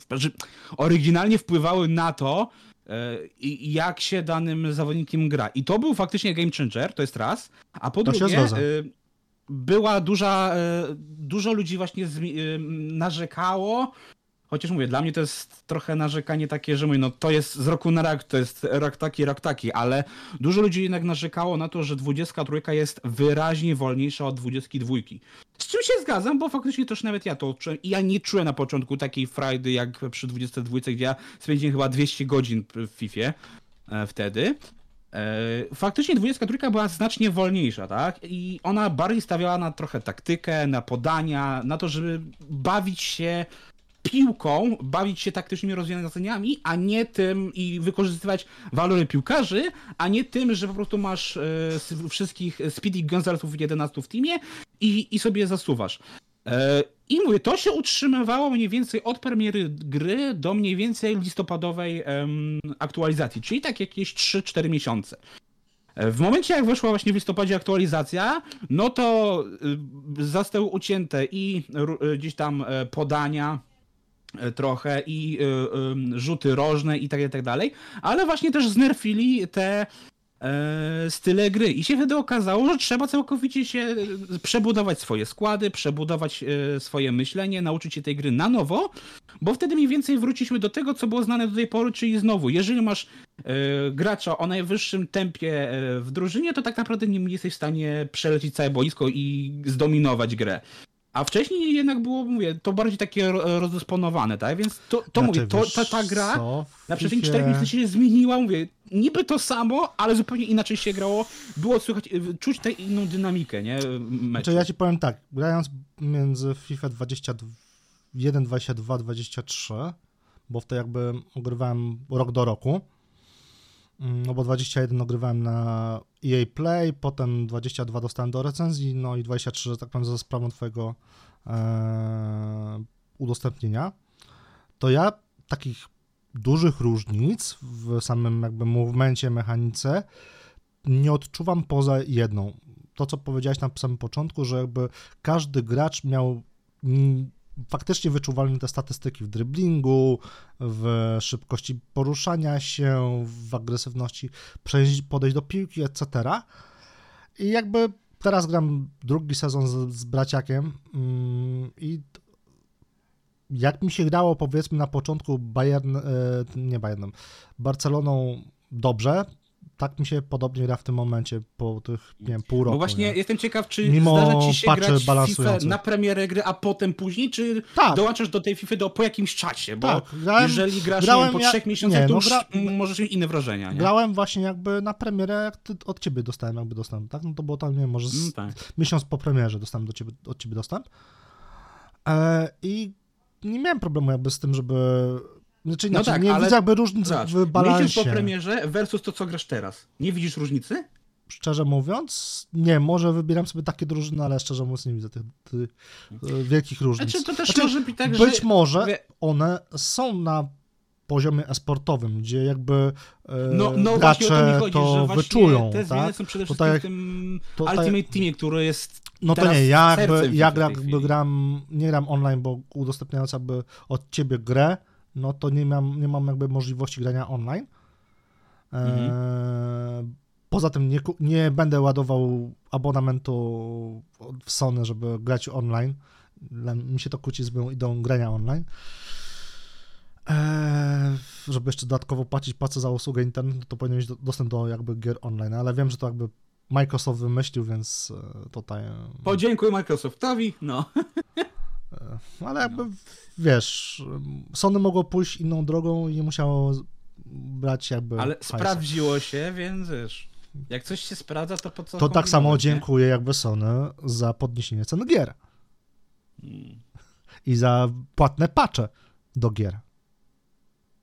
oryginalnie wpływały na to, e, jak się danym zawodnikiem gra. I to był faktycznie game changer, to jest raz. A po To drugie, e, była duża, e, dużo ludzi właśnie e, narzekało, chociaż mówię, dla mnie to jest trochę narzekanie takie, że mówię, no to jest z roku na rok, to jest rok taki, rok taki, ale dużo ludzi jednak narzekało na to, że 23 jest wyraźnie wolniejsza od 22. Z czym się zgadzam, bo faktycznie też nawet ja to odczułem. I ja nie czułem na początku takiej frajdy jak przy 22, gdzie ja spędziłem chyba 200 godzin w FIFA e, wtedy. E, faktycznie 23 była znacznie wolniejsza, tak? I ona bardziej stawiała na trochę taktykę, na podania, na to, żeby bawić się piłką, bawić się taktycznymi rozwiązaniami, a nie tym i wykorzystywać walory piłkarzy, a nie tym, że po prostu masz e, wszystkich Speedy Gonzalesów 11 w teamie i, i sobie zasuwasz. E, I mówię, to się utrzymywało mniej więcej od premiery gry do mniej więcej listopadowej aktualizacji, czyli tak jakieś 3-4 miesiące. E, W momencie, jak weszła właśnie w listopadzie aktualizacja, no to y, zostały ucięte i y, gdzieś tam e, podania e, trochę i y, y, rzuty rożne i tak, i tak dalej, ale właśnie też znerfili te e, style gry i się wtedy okazało, że trzeba całkowicie się e, przebudować swoje składy, przebudować e, swoje myślenie, nauczyć się tej gry na nowo, bo wtedy mniej więcej wróciliśmy do tego, co było znane do tej pory, czyli znowu, jeżeli masz e, gracza o najwyższym tempie e, w drużynie, to tak naprawdę nie jesteś w stanie przelecieć całe boisko i zdominować grę. A wcześniej jednak było, mówię, to bardziej takie ro- rozdysponowane, tak? Więc to, to mówię, to, ta, ta gra co? W na przestrzeni Fifie- 4 miesięcy się zmieniła, mówię, niby to samo, ale zupełnie inaczej się grało. Było słychać, y, czuć tę inną dynamikę, nie? Meczu. Znaczy ja ci powiem tak, grając między FIFA 21, 22, 23, bo wtedy jakby ogrywałem rok do roku, no bo 21 ogrywałem na EA Play, potem 22 dostałem do recenzji, no i 23, że tak powiem, za sprawą twojego e, udostępnienia, to ja takich dużych różnic w samym jakby movemencie, mechanice nie odczuwam poza jedną. To, co powiedziałeś na samym początku, że jakby każdy gracz miał mm, faktycznie wyczuwalne te statystyki w driblingu, w szybkości poruszania się, w agresywności podejść do piłki, etc. I jakby teraz gram drugi sezon z, z braciakiem mm, i jak mi się grało powiedzmy na początku Bayern, e, nie Bayernem, Barceloną dobrze, tak mi się podobnie gra w tym momencie po tych, nie wiem, pół roku. Bo właśnie nie? jestem ciekaw, czy Mimo zdarza ci się grać FIFA na premierę gry, a potem później, czy Tak. dołączasz do tej FIFA do, po jakimś czasie? Bo Tak, grałem- jeżeli grasz grałem nie po trzech miesiącach, nie, to no gra- możesz mieć inne wrażenia, nie? Grałem właśnie jakby na premierę, jak ty, od ciebie dostałem jakby dostęp, tak? No to było tam, nie wiem, może z, Mm, tak. miesiąc po premierze dostałem do ciebie, od ciebie dostęp. E, I nie miałem problemu jakby z tym, żeby... Znaczy No inaczej, tak, nie ale widzę jakby różnic Zobacz, w miesiąc balansie. po premierze versus to, co grasz teraz. Nie widzisz różnicy? Szczerze mówiąc, nie, może wybieram sobie takie drużyny, ale szczerze mówiąc nie widzę tych, tych e, wielkich różnic. Znaczy, to też Znaczy, może być tak, Być że... może one są na poziomie esportowym, gdzie jakby e, No, no o to gracze chodzi, to wyczują, te zmiany tak? są przede wszystkim tak w tym to tak- Ultimate Teamie, który jest No to nie, ja jakby, ja jakby gram, nie gram online, bo udostępniając jakby od ciebie grę, no to nie mam, nie mam jakby możliwości grania online. Mhm. Eee, poza tym nie, nie będę ładował abonamentu w Sony, żeby grać online. Mi się to kłóci z moją ideą grania online. Eee, żeby jeszcze dodatkowo płacić płacę za usługę internetu, to powinien mieć do- dostęp do jakby gier online, ale wiem, że to jakby Microsoft wymyślił, więc e, tutaj... e, Podziękuj Microsoftowi, no. Ale jakby, wiesz, Sony mogło pójść inną drogą i nie musiało brać jakby Ale hajsu. sprawdziło się, więc wiesz, jak coś się sprawdza, to po co To tak samo dziękuję jakby Sony za podniesienie cen gier Mm. i za płatne patche do gier,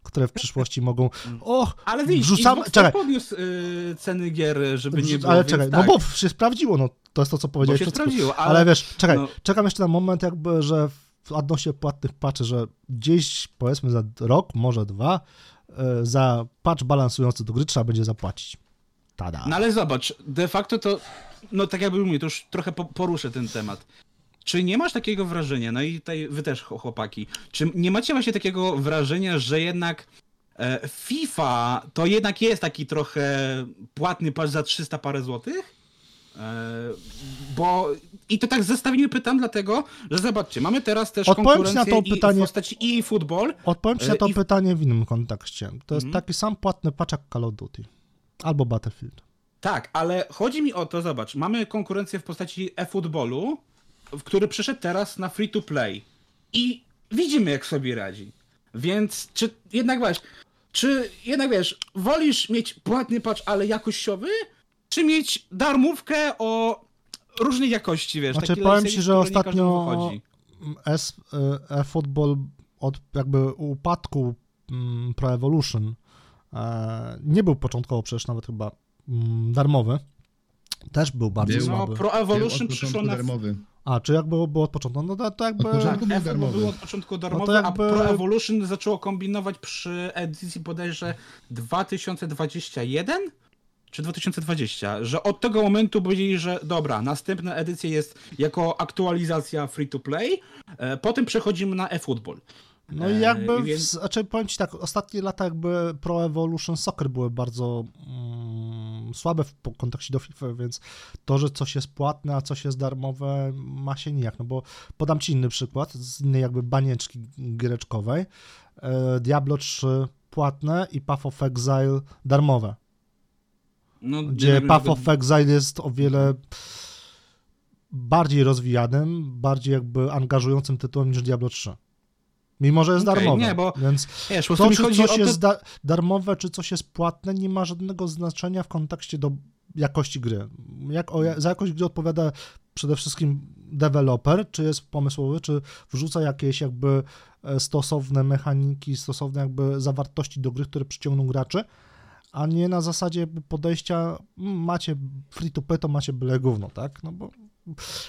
które w przyszłości mogą... O, Ale widzisz, Xbox czekaj. podniósł y, ceny gier, żeby nie było, ale czekaj, tak, no bo się sprawdziło, no to jest to, co bo powiedziałeś się chwilą. sprawdziło, Ale, ale, wiesz, czekaj, no. czekam jeszcze na moment jakby, że w odnośnie płatnych patchy, że gdzieś powiedzmy za rok, może dwa, e, za patch balansujący do gry trzeba będzie zapłacić. Tada. No ale zobacz, de facto to, no tak jakby mówię, to już trochę po, poruszę ten temat. Czy nie masz takiego wrażenia, no i tutaj wy też chłopaki, czy nie macie właśnie takiego wrażenia, że jednak e, FIFA to jednak jest taki trochę płatny patch za 300 parę złotych? E, bo i to tak w zestawieniu pytam dlatego, że zobaczcie, mamy teraz też Odpowiem konkurencję na to i pytanie- w postaci EA Football, Odpowiem ci na E, to i- pytanie w innym kontekście. To jest Mhm. taki sam płatny patch jak Call of Duty. Albo Battlefield. Tak, ale chodzi mi o to, zobacz, mamy konkurencję w postaci e-footballu, w który przyszedł teraz na free to play. I widzimy, jak sobie radzi. Więc czy jednak właśnie, Czy jednak wiesz, wolisz mieć płatny patch, ale jakościowy, czy mieć darmówkę o różnej jakości, wiesz? Znaczy, taki powiem ci, że ostatnio e, eFootball od jakby upadku mm, Pro Evolution e, nie był początkowo przecież nawet chyba mm, darmowy. Też był bardzo Był. No, słaby. Pro Był Evolution przyszło na... darmowy. A, czy jak było, było od początku? No to, to jakby... Od początku był Tak, darmowy. był od początku darmowy, jakby- a Pro Evolution zaczęło kombinować przy edycji bodajże 2021 czy 2020, że od tego momentu powiedzieli, że dobra, następna edycja jest jako aktualizacja free to play, e, potem przechodzimy na eFootball. No i E, jakby, więc- w, znaczy powiem ci tak, ostatnie lata jakby Pro Evolution Soccer były bardzo mm, słabe w kontekście do FIFA, więc to, że coś jest płatne, a coś jest darmowe, ma się nijak, no bo podam ci inny przykład z innej jakby banieczki giereczkowej. E, Diablo 3 płatne i Path of Exile darmowe, No, gdzie Path of Exile jest o wiele bardziej rozwijanym, bardziej jakby angażującym tytułem niż Diablo 3. Mimo, że jest Okej, darmowe, nie, bo więc Wiesz, to, czy coś to, jest da darmowe, czy coś jest płatne, nie ma żadnego znaczenia w kontekście do jakości gry. Jak o, za jakość gry odpowiada przede wszystkim deweloper, czy jest pomysłowy, czy wrzuca jakieś jakby e, stosowne mechaniki, stosowne jakby zawartości do gry, które przyciągną graczy, a nie na zasadzie podejścia "Mm, macie free to play, to macie byle gówno, tak? No bo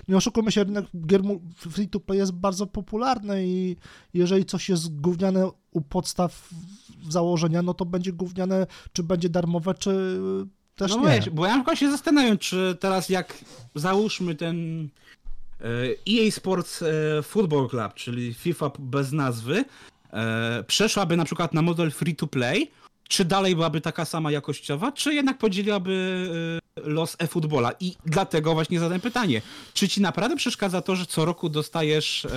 nie oszukujmy się, rynek gier free to play jest bardzo popularny i jeżeli coś jest gówniane u podstaw założenia, no to będzie gówniane, czy będzie darmowe, czy też no nie. wiesz, bo ja na przykład się zastanawiam, czy teraz jak załóżmy ten e, EA Sports e, Football Club, czyli FIFA bez nazwy, e, przeszłaby na przykład na model free to play, czy dalej byłaby taka sama jakościowa, czy jednak podzieliłaby e, los e-footballa? I dlatego właśnie zadałem pytanie, czy ci naprawdę przeszkadza to, że co roku dostajesz e,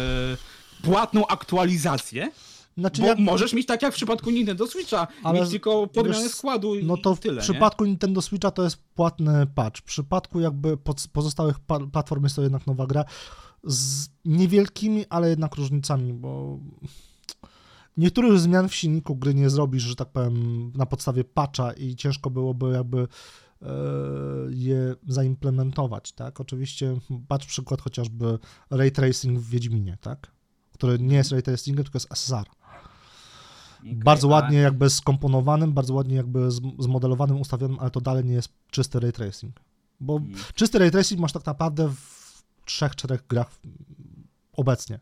płatną aktualizację? Znaczy, Bo jak, możesz mieć tak jak w przypadku Nintendo Switcha, Ale mieć tylko podmianę składu i no to w tyle, nie? przypadku Nintendo Switcha to jest płatny patch. W przypadku jakby pozostałych platform jest to jednak nowa gra z niewielkimi, ale jednak różnicami, bo niektórych zmian w silniku gry nie zrobisz, że tak powiem, na podstawie patcha i ciężko byłoby jakby e, je zaimplementować, tak? Oczywiście patrz przykład chociażby ray tracing w Wiedźminie, tak? Który nie jest ray tracingiem, tylko jest SSR. Bardzo a- ładnie jakby skomponowanym, bardzo ładnie jakby zm- zmodelowanym, ustawionym, ale to dalej nie jest czysty ray tracing. Bo czysty ray tracing masz tak naprawdę w trzech, czterech grach obecnie.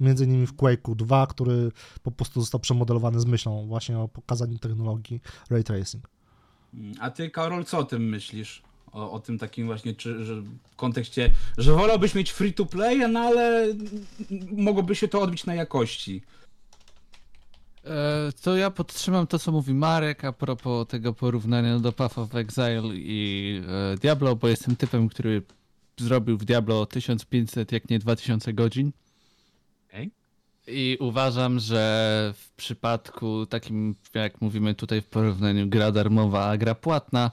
Między innymi w Quake'u 2, który po prostu został przemodelowany z myślą właśnie o pokazaniu technologii ray tracing. Mm, A ty, Karol, co o tym myślisz? O, o tym takim właśnie, czy, że w kontekście, że wolałbyś mieć free to play, no ale mogłoby się to odbić na jakości. E, To ja podtrzymam to, co mówi Marek a propos tego porównania do Path of Exile i e, Diablo, bo jestem typem, który zrobił w Diablo 1500, jak nie 2000 godzin. I uważam, że w przypadku takim, jak mówimy tutaj w porównaniu gra darmowa, a gra płatna,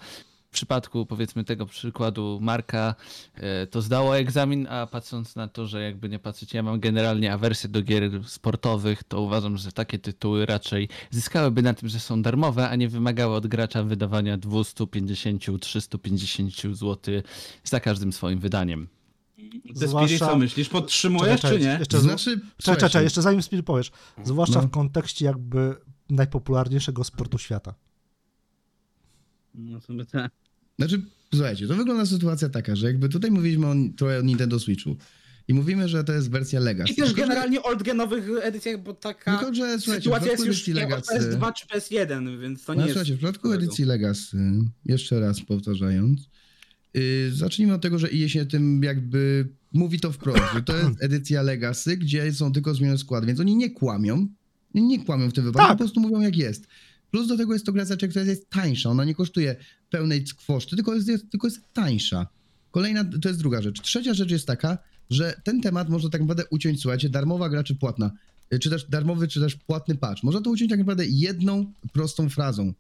w przypadku powiedzmy tego przykładu Marka, e, to zdało egzamin, a patrząc na to, że jakby nie patrzeć, ja mam generalnie awersję do gier sportowych, to uważam, że takie tytuły raczej zyskałyby na tym, że są darmowe, a nie wymagały od gracza wydawania 250-350 zł za każdym swoim wydaniem. Ty Zwłaszcza- Speedy, co myślisz? Podtrzymujesz, Czekaj, czy nie? Jeszcze To znaczy, Czekaj, czekaj, jeszcze zanim Spirit powiesz. Zwłaszcza No. w kontekście jakby najpopularniejszego sportu świata. No, sobie te- Znaczy, słuchajcie, to wygląda sytuacja taka, że jakby tutaj mówiliśmy o, trochę o Nintendo Switchu i mówimy, że to jest wersja Legacy. I też Tylko, że- generalnie oldgenowych edycjach, bo taka Tylko, że sytuacja jest już edycji nie od Legacy... PS2 czy PS1, więc to nie No, jest... słuchajcie, w przypadku edycji Legacy, jeszcze raz powtarzając, yy, zacznijmy od tego, że IE się tym jakby mówi to wprost, że to jest edycja Legacy, gdzie są tylko zmienione składy, więc oni nie kłamią, nie, kłamią w tym wypadku, Tak. po prostu mówią jak jest. Plus do tego jest to gra, która jest tańsza, ona nie kosztuje pełnej kwoszty, tylko jest, jest, tylko jest tańsza. Kolejna, to jest druga rzecz. Trzecia rzecz jest taka, że ten temat można tak naprawdę uciąć, słuchajcie, darmowa gra czy płatna, y, czy też darmowy, czy też płatny patch. Można to uciąć tak naprawdę jedną prostą frazą.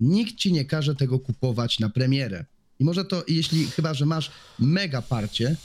Nikt ci nie każe tego kupować na premierę. I może to, jeśli chyba, że masz mega parcie,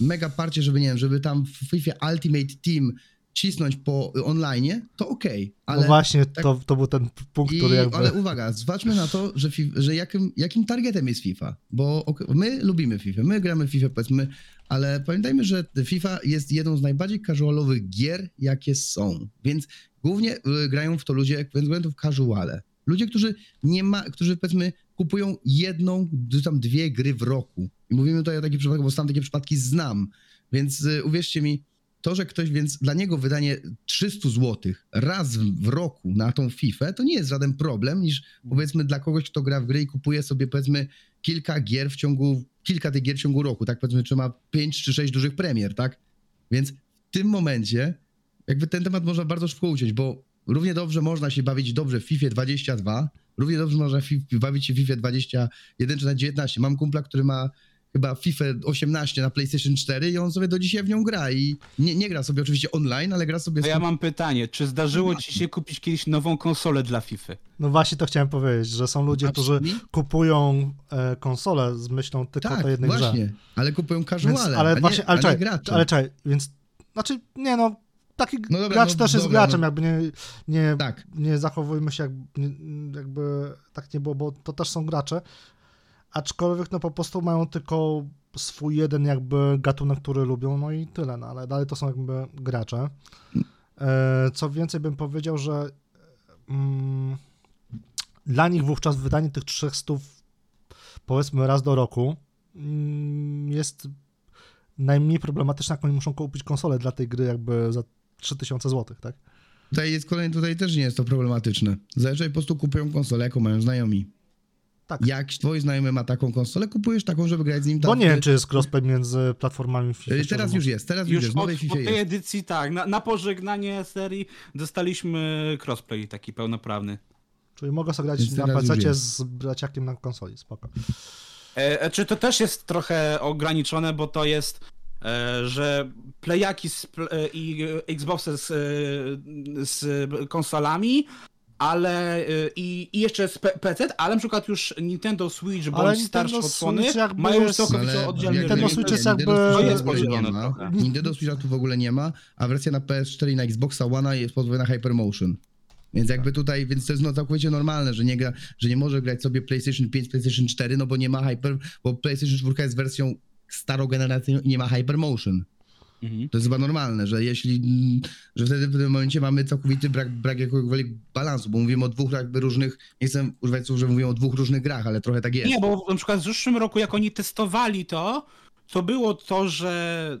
mega parcie, żeby nie wiem, żeby tam w FIFA Ultimate Team cisnąć po online, to okej, ale... no właśnie, to, to był ten punkt, I, który jakby... Ale uwaga, zobaczmy na to, że, fi- że jakim, jakim targetem jest FIFA. Bo ok, my lubimy FIFA, my gramy w FIFA, powiedzmy, ale pamiętajmy, że FIFA jest jedną z najbardziej casualowych gier, jakie są. Więc głównie y, grają w to ludzie ze względów casuale. Ludzie, którzy nie ma, którzy powiedzmy kupują jedną, czy tam dwie gry w roku. I mówimy tutaj o takich przypadkach, bo sam takie przypadki znam. Więc y, uwierzcie mi, to, że ktoś, więc dla niego wydanie 300 zł raz w roku na tą FIFA, to nie jest żaden problem, niż powiedzmy dla kogoś, kto gra w gry i kupuje sobie powiedzmy kilka gier w ciągu, kilka tych gier w ciągu roku, tak powiedzmy, czy ma 5 czy 6 dużych premier, tak? Więc w tym momencie jakby ten temat można bardzo szybko uciąć, bo równie dobrze można się bawić dobrze w FIFA 22, równie dobrze można bawić się w FIFA 21 czy na 19. Mam kumpla, który ma chyba FIFA 18 na PlayStation 4 i on sobie do dzisiaj w nią gra i nie, nie gra sobie oczywiście online, ale gra sobie To z ja mam pytanie, czy zdarzyło ci się kupić kiedyś nową konsolę dla FIFA? No właśnie to chciałem powiedzieć, że są ludzie, którzy kupują e, konsolę z myślą tylko o Tak, tej jednej grze. właśnie, ale kupują casuale, Więc, ale a nie, właśnie, ale a nie czekaj, gracze. ale czekaj, więc, znaczy, nie no, taki No dobra, gracz no też jest dobra, graczem, no. jakby nie, nie, Tak, nie zachowujmy się jak, jakby tak nie było, bo to też są gracze, aczkolwiek no po prostu mają tylko swój jeden jakby gatunek, który lubią, no i tyle, no ale dalej to są jakby gracze. E, co więcej bym powiedział, że mm, dla nich wówczas wydanie tych 300 powiedzmy raz do roku mm, jest najmniej problematyczne, jak oni muszą kupić konsolę dla tej gry jakby za 3000 zł, tak? tutaj jest kolejny, tutaj też nie jest to problematyczne. Zazwyczaj po prostu kupują konsolę, jaką mają znajomi. Tak. Jak twoi znajomy ma taką konsolę, kupujesz taką, żeby grać z nim Bo tam. nie wiem, czy jest crossplay między platformami FIFA. Y, szczerze Teraz już jest, teraz już, Już jest, w od, od tej jest. edycji tak, na, na pożegnanie serii dostaliśmy crossplay taki pełnoprawny. Czyli mogę sobie grać Więc na PC z braciakiem na konsoli, spoko. E, e, czy to też jest trochę ograniczone, bo to jest, że playaki z, e, i e, Xboxy z, e, z konsolami, ale e, i, i jeszcze z PC, ale na przykład już Nintendo Switch Ale bądź Nintendo starsze odsłony mają już całkowicie oddzielny Nintendo. Switch jest Nintendo jakby- jest podzielone ma. trochę. Nintendo Switcha tu w ogóle nie ma, a wersja na PS4 i na Xboxa One jest pozbawiona Hypermotion. Więc jakby tutaj, więc to jest no całkowicie normalne, że nie gra, że nie może grać sobie PlayStation 5, PlayStation 4, no bo nie ma Hyper, bo PlayStation 4 jest wersją starą generacją i nie ma Hypermotion. Mhm. To jest chyba normalne, że jeśli, że wtedy w tym momencie mamy całkowity brak, brak jakiegokolwiek balansu, bo mówimy o dwóch jakby różnych, nie chcę używać słów, że mówimy o dwóch różnych grach, ale trochę tak jest. Nie, bo na przykład w zeszłym roku, jak oni testowali to, to było to, że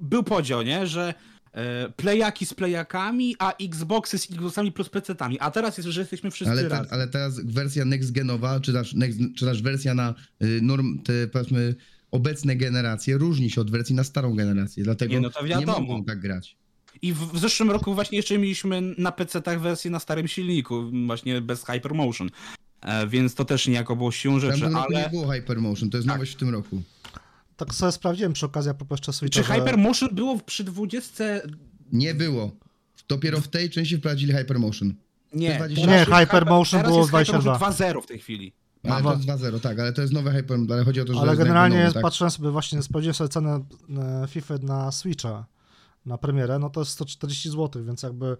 był podział, nie? Że e, playaki z playakami, a Xboxy z Xboxami plus PC-tami. A teraz jest, że jesteśmy wszyscy Ale, te, ale teraz wersja next genowa, czy też, next, czy też wersja na y, norm, te powiedzmy obecne generacje różni się od wersji na starą generację, dlatego Nie, no to nie mogą tak grać. I w, w zeszłym roku właśnie jeszcze mieliśmy na PC-tach wersję na starym silniku, właśnie bez Hypermotion. E, więc to też niejako było siłą rzeczy, tamtym roku nie ale... było Hypermotion, to jest nowość w tym roku. Tak sobie sprawdziłem przy okazji a propos Switcha, Czy że- Hypermotion było przy 20... Nie było. Dopiero w tej części wprowadzili Hypermotion. Nie, 20. teraz Nie, Hypermotion teraz było jest Hypermotion 22. 2.0 w tej chwili. Ale to jest 2.0, tak, ale to jest nowe Hyper, ale chodzi o to, że Ale generalnie nowe, tak? patrzyłem sobie właśnie, sprawdziłem sobie cenę e, FIFA na Switcha na premierę, no to jest 140 zł, więc jakby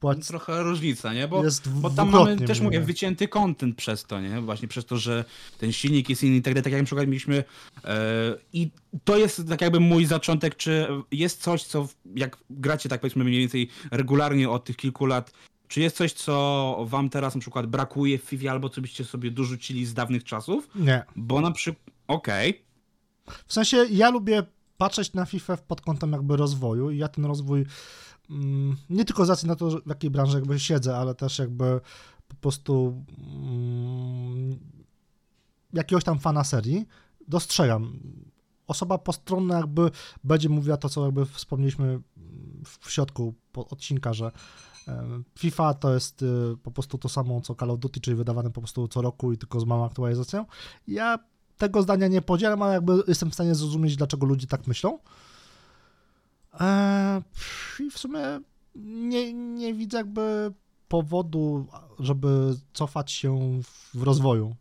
płac... Trochę różnica, nie? Bo, Jest bo tam mamy też mówię, wycięty content przez to, nie? Właśnie przez to, że ten silnik jest inny i tak dalej, tak jak na przykład mieliśmy e, i to jest tak jakby mój zaczątek, czy jest coś, co jak gracie tak powiedzmy mniej więcej regularnie od tych kilku lat, czy jest coś, co wam teraz na przykład brakuje w FIFA albo co byście sobie dorzucili z dawnych czasów? Nie. Bo na przykład, okej, W sensie ja lubię patrzeć na FIFA pod kątem jakby rozwoju i ja ten rozwój mm, nie tylko z racji na to, w jakiej branży jakby siedzę, ale też jakby po prostu mm, jakiegoś tam fana serii dostrzegam. Osoba postronna jakby będzie mówiła to, co jakby wspomnieliśmy w środku odcinka, że FIFA to jest e, po prostu to samo co Call of Duty, czyli wydawane po prostu co roku i tylko z małą aktualizacją. Ja tego zdania nie podzielam, ale jakby jestem w stanie zrozumieć, dlaczego ludzie tak myślą. Eee, I w sumie nie, nie widzę jakby powodu, żeby cofać się w rozwoju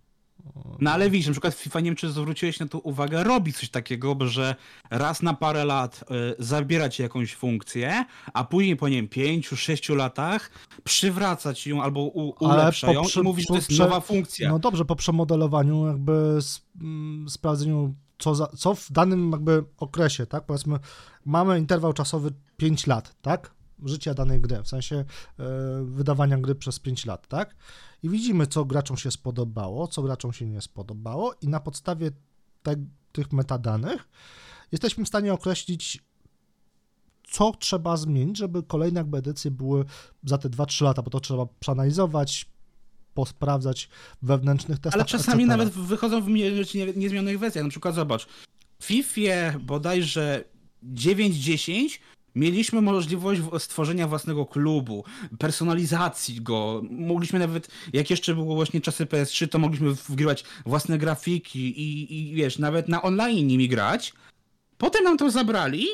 No ale widzisz, na przykład FIFA, nie wiem czy zwróciłeś na to uwagę, robi coś takiego, że raz na parę lat y, zabiera ci jakąś funkcję, a później po nie wiem, pięciu, sześciu latach przywracać ją albo u, ulepsza po ją przy- i mówi, że to jest nowa funkcja. No dobrze, po przemodelowaniu, jakby s- mm, sprawdzeniu, co, za, co w danym jakby okresie, tak? Powiedzmy, mamy interwał czasowy 5 lat, tak? Życia danej gry, w sensie e, wydawania gry przez 5 lat, tak? I widzimy, co graczom się spodobało, co graczom się nie spodobało, i na podstawie te, tych metadanych jesteśmy w stanie określić, co trzeba zmienić, żeby kolejne jakby edycje były za te 2-3 lata, bo to trzeba przeanalizować, posprawdzać wewnętrznych testach. Ale czasami etc. nawet wychodzą w nie- nie- niezmienionych wersjach. Na przykład zobacz, w FIFA bodajże 9-10 mieliśmy możliwość stworzenia własnego klubu, personalizacji go. Mogliśmy nawet, jak jeszcze było właśnie czasy PS3, to mogliśmy wgrywać własne grafiki i, i wiesz, nawet na online nimi grać. Potem nam to zabrali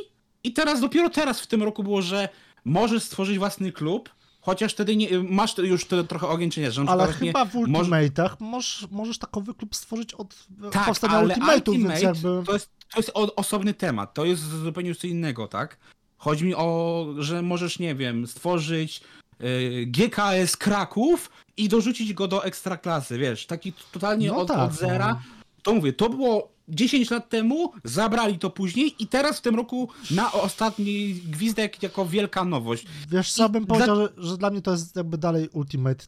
i teraz, dopiero teraz w tym roku było, że możesz stworzyć własny klub, chociaż wtedy nie, masz już to trochę ograniczenia, że na Ale przykład chyba w Ultimate'ach możesz, możesz takowy klub stworzyć od tak, powstania ale Ultimate'ów, Ultimate jakby... to jest, to jest osobny temat, to jest zupełnie już co innego, tak? Chodzi mi o, że możesz, nie wiem, stworzyć y, GKS Kraków i dorzucić go do ekstraklasy, wiesz, taki totalnie No od, tak, od zera. no. To mówię, to było 10 lat temu, zabrali to później i teraz w tym roku na ostatni gwizdek jako wielka nowość. Wiesz co, I bym dla- powiedział, że, że dla mnie to jest jakby dalej Ultimate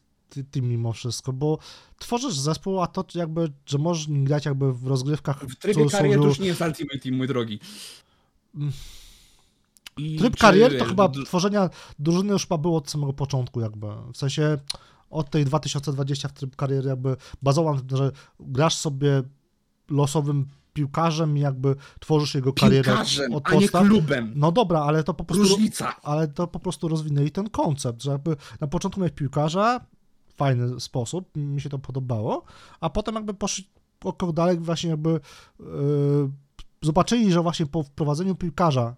Team mimo wszystko, bo tworzysz zespół, a to jakby, że możesz grać jakby w rozgrywkach W trybie kariery już nie jest Ultimate Team, mój drogi. I Tryb czy, kariery to chyba tworzenia drużyny już chyba było od samego początku jakby, w sensie od tej 2020 w tryb kariery jakby bazował na tym, że grasz sobie losowym piłkarzem i jakby tworzysz jego karierę piłkarzem, od a nie klubem. No dobra, ale to po prostu Różnica. ale to po prostu rozwinęli ten koncept, że jakby na początku miałeś piłkarza, fajny sposób, mi się to podobało, a potem jakby poszli o krok dalej, właśnie jakby yy, zobaczyli, że właśnie po wprowadzeniu piłkarza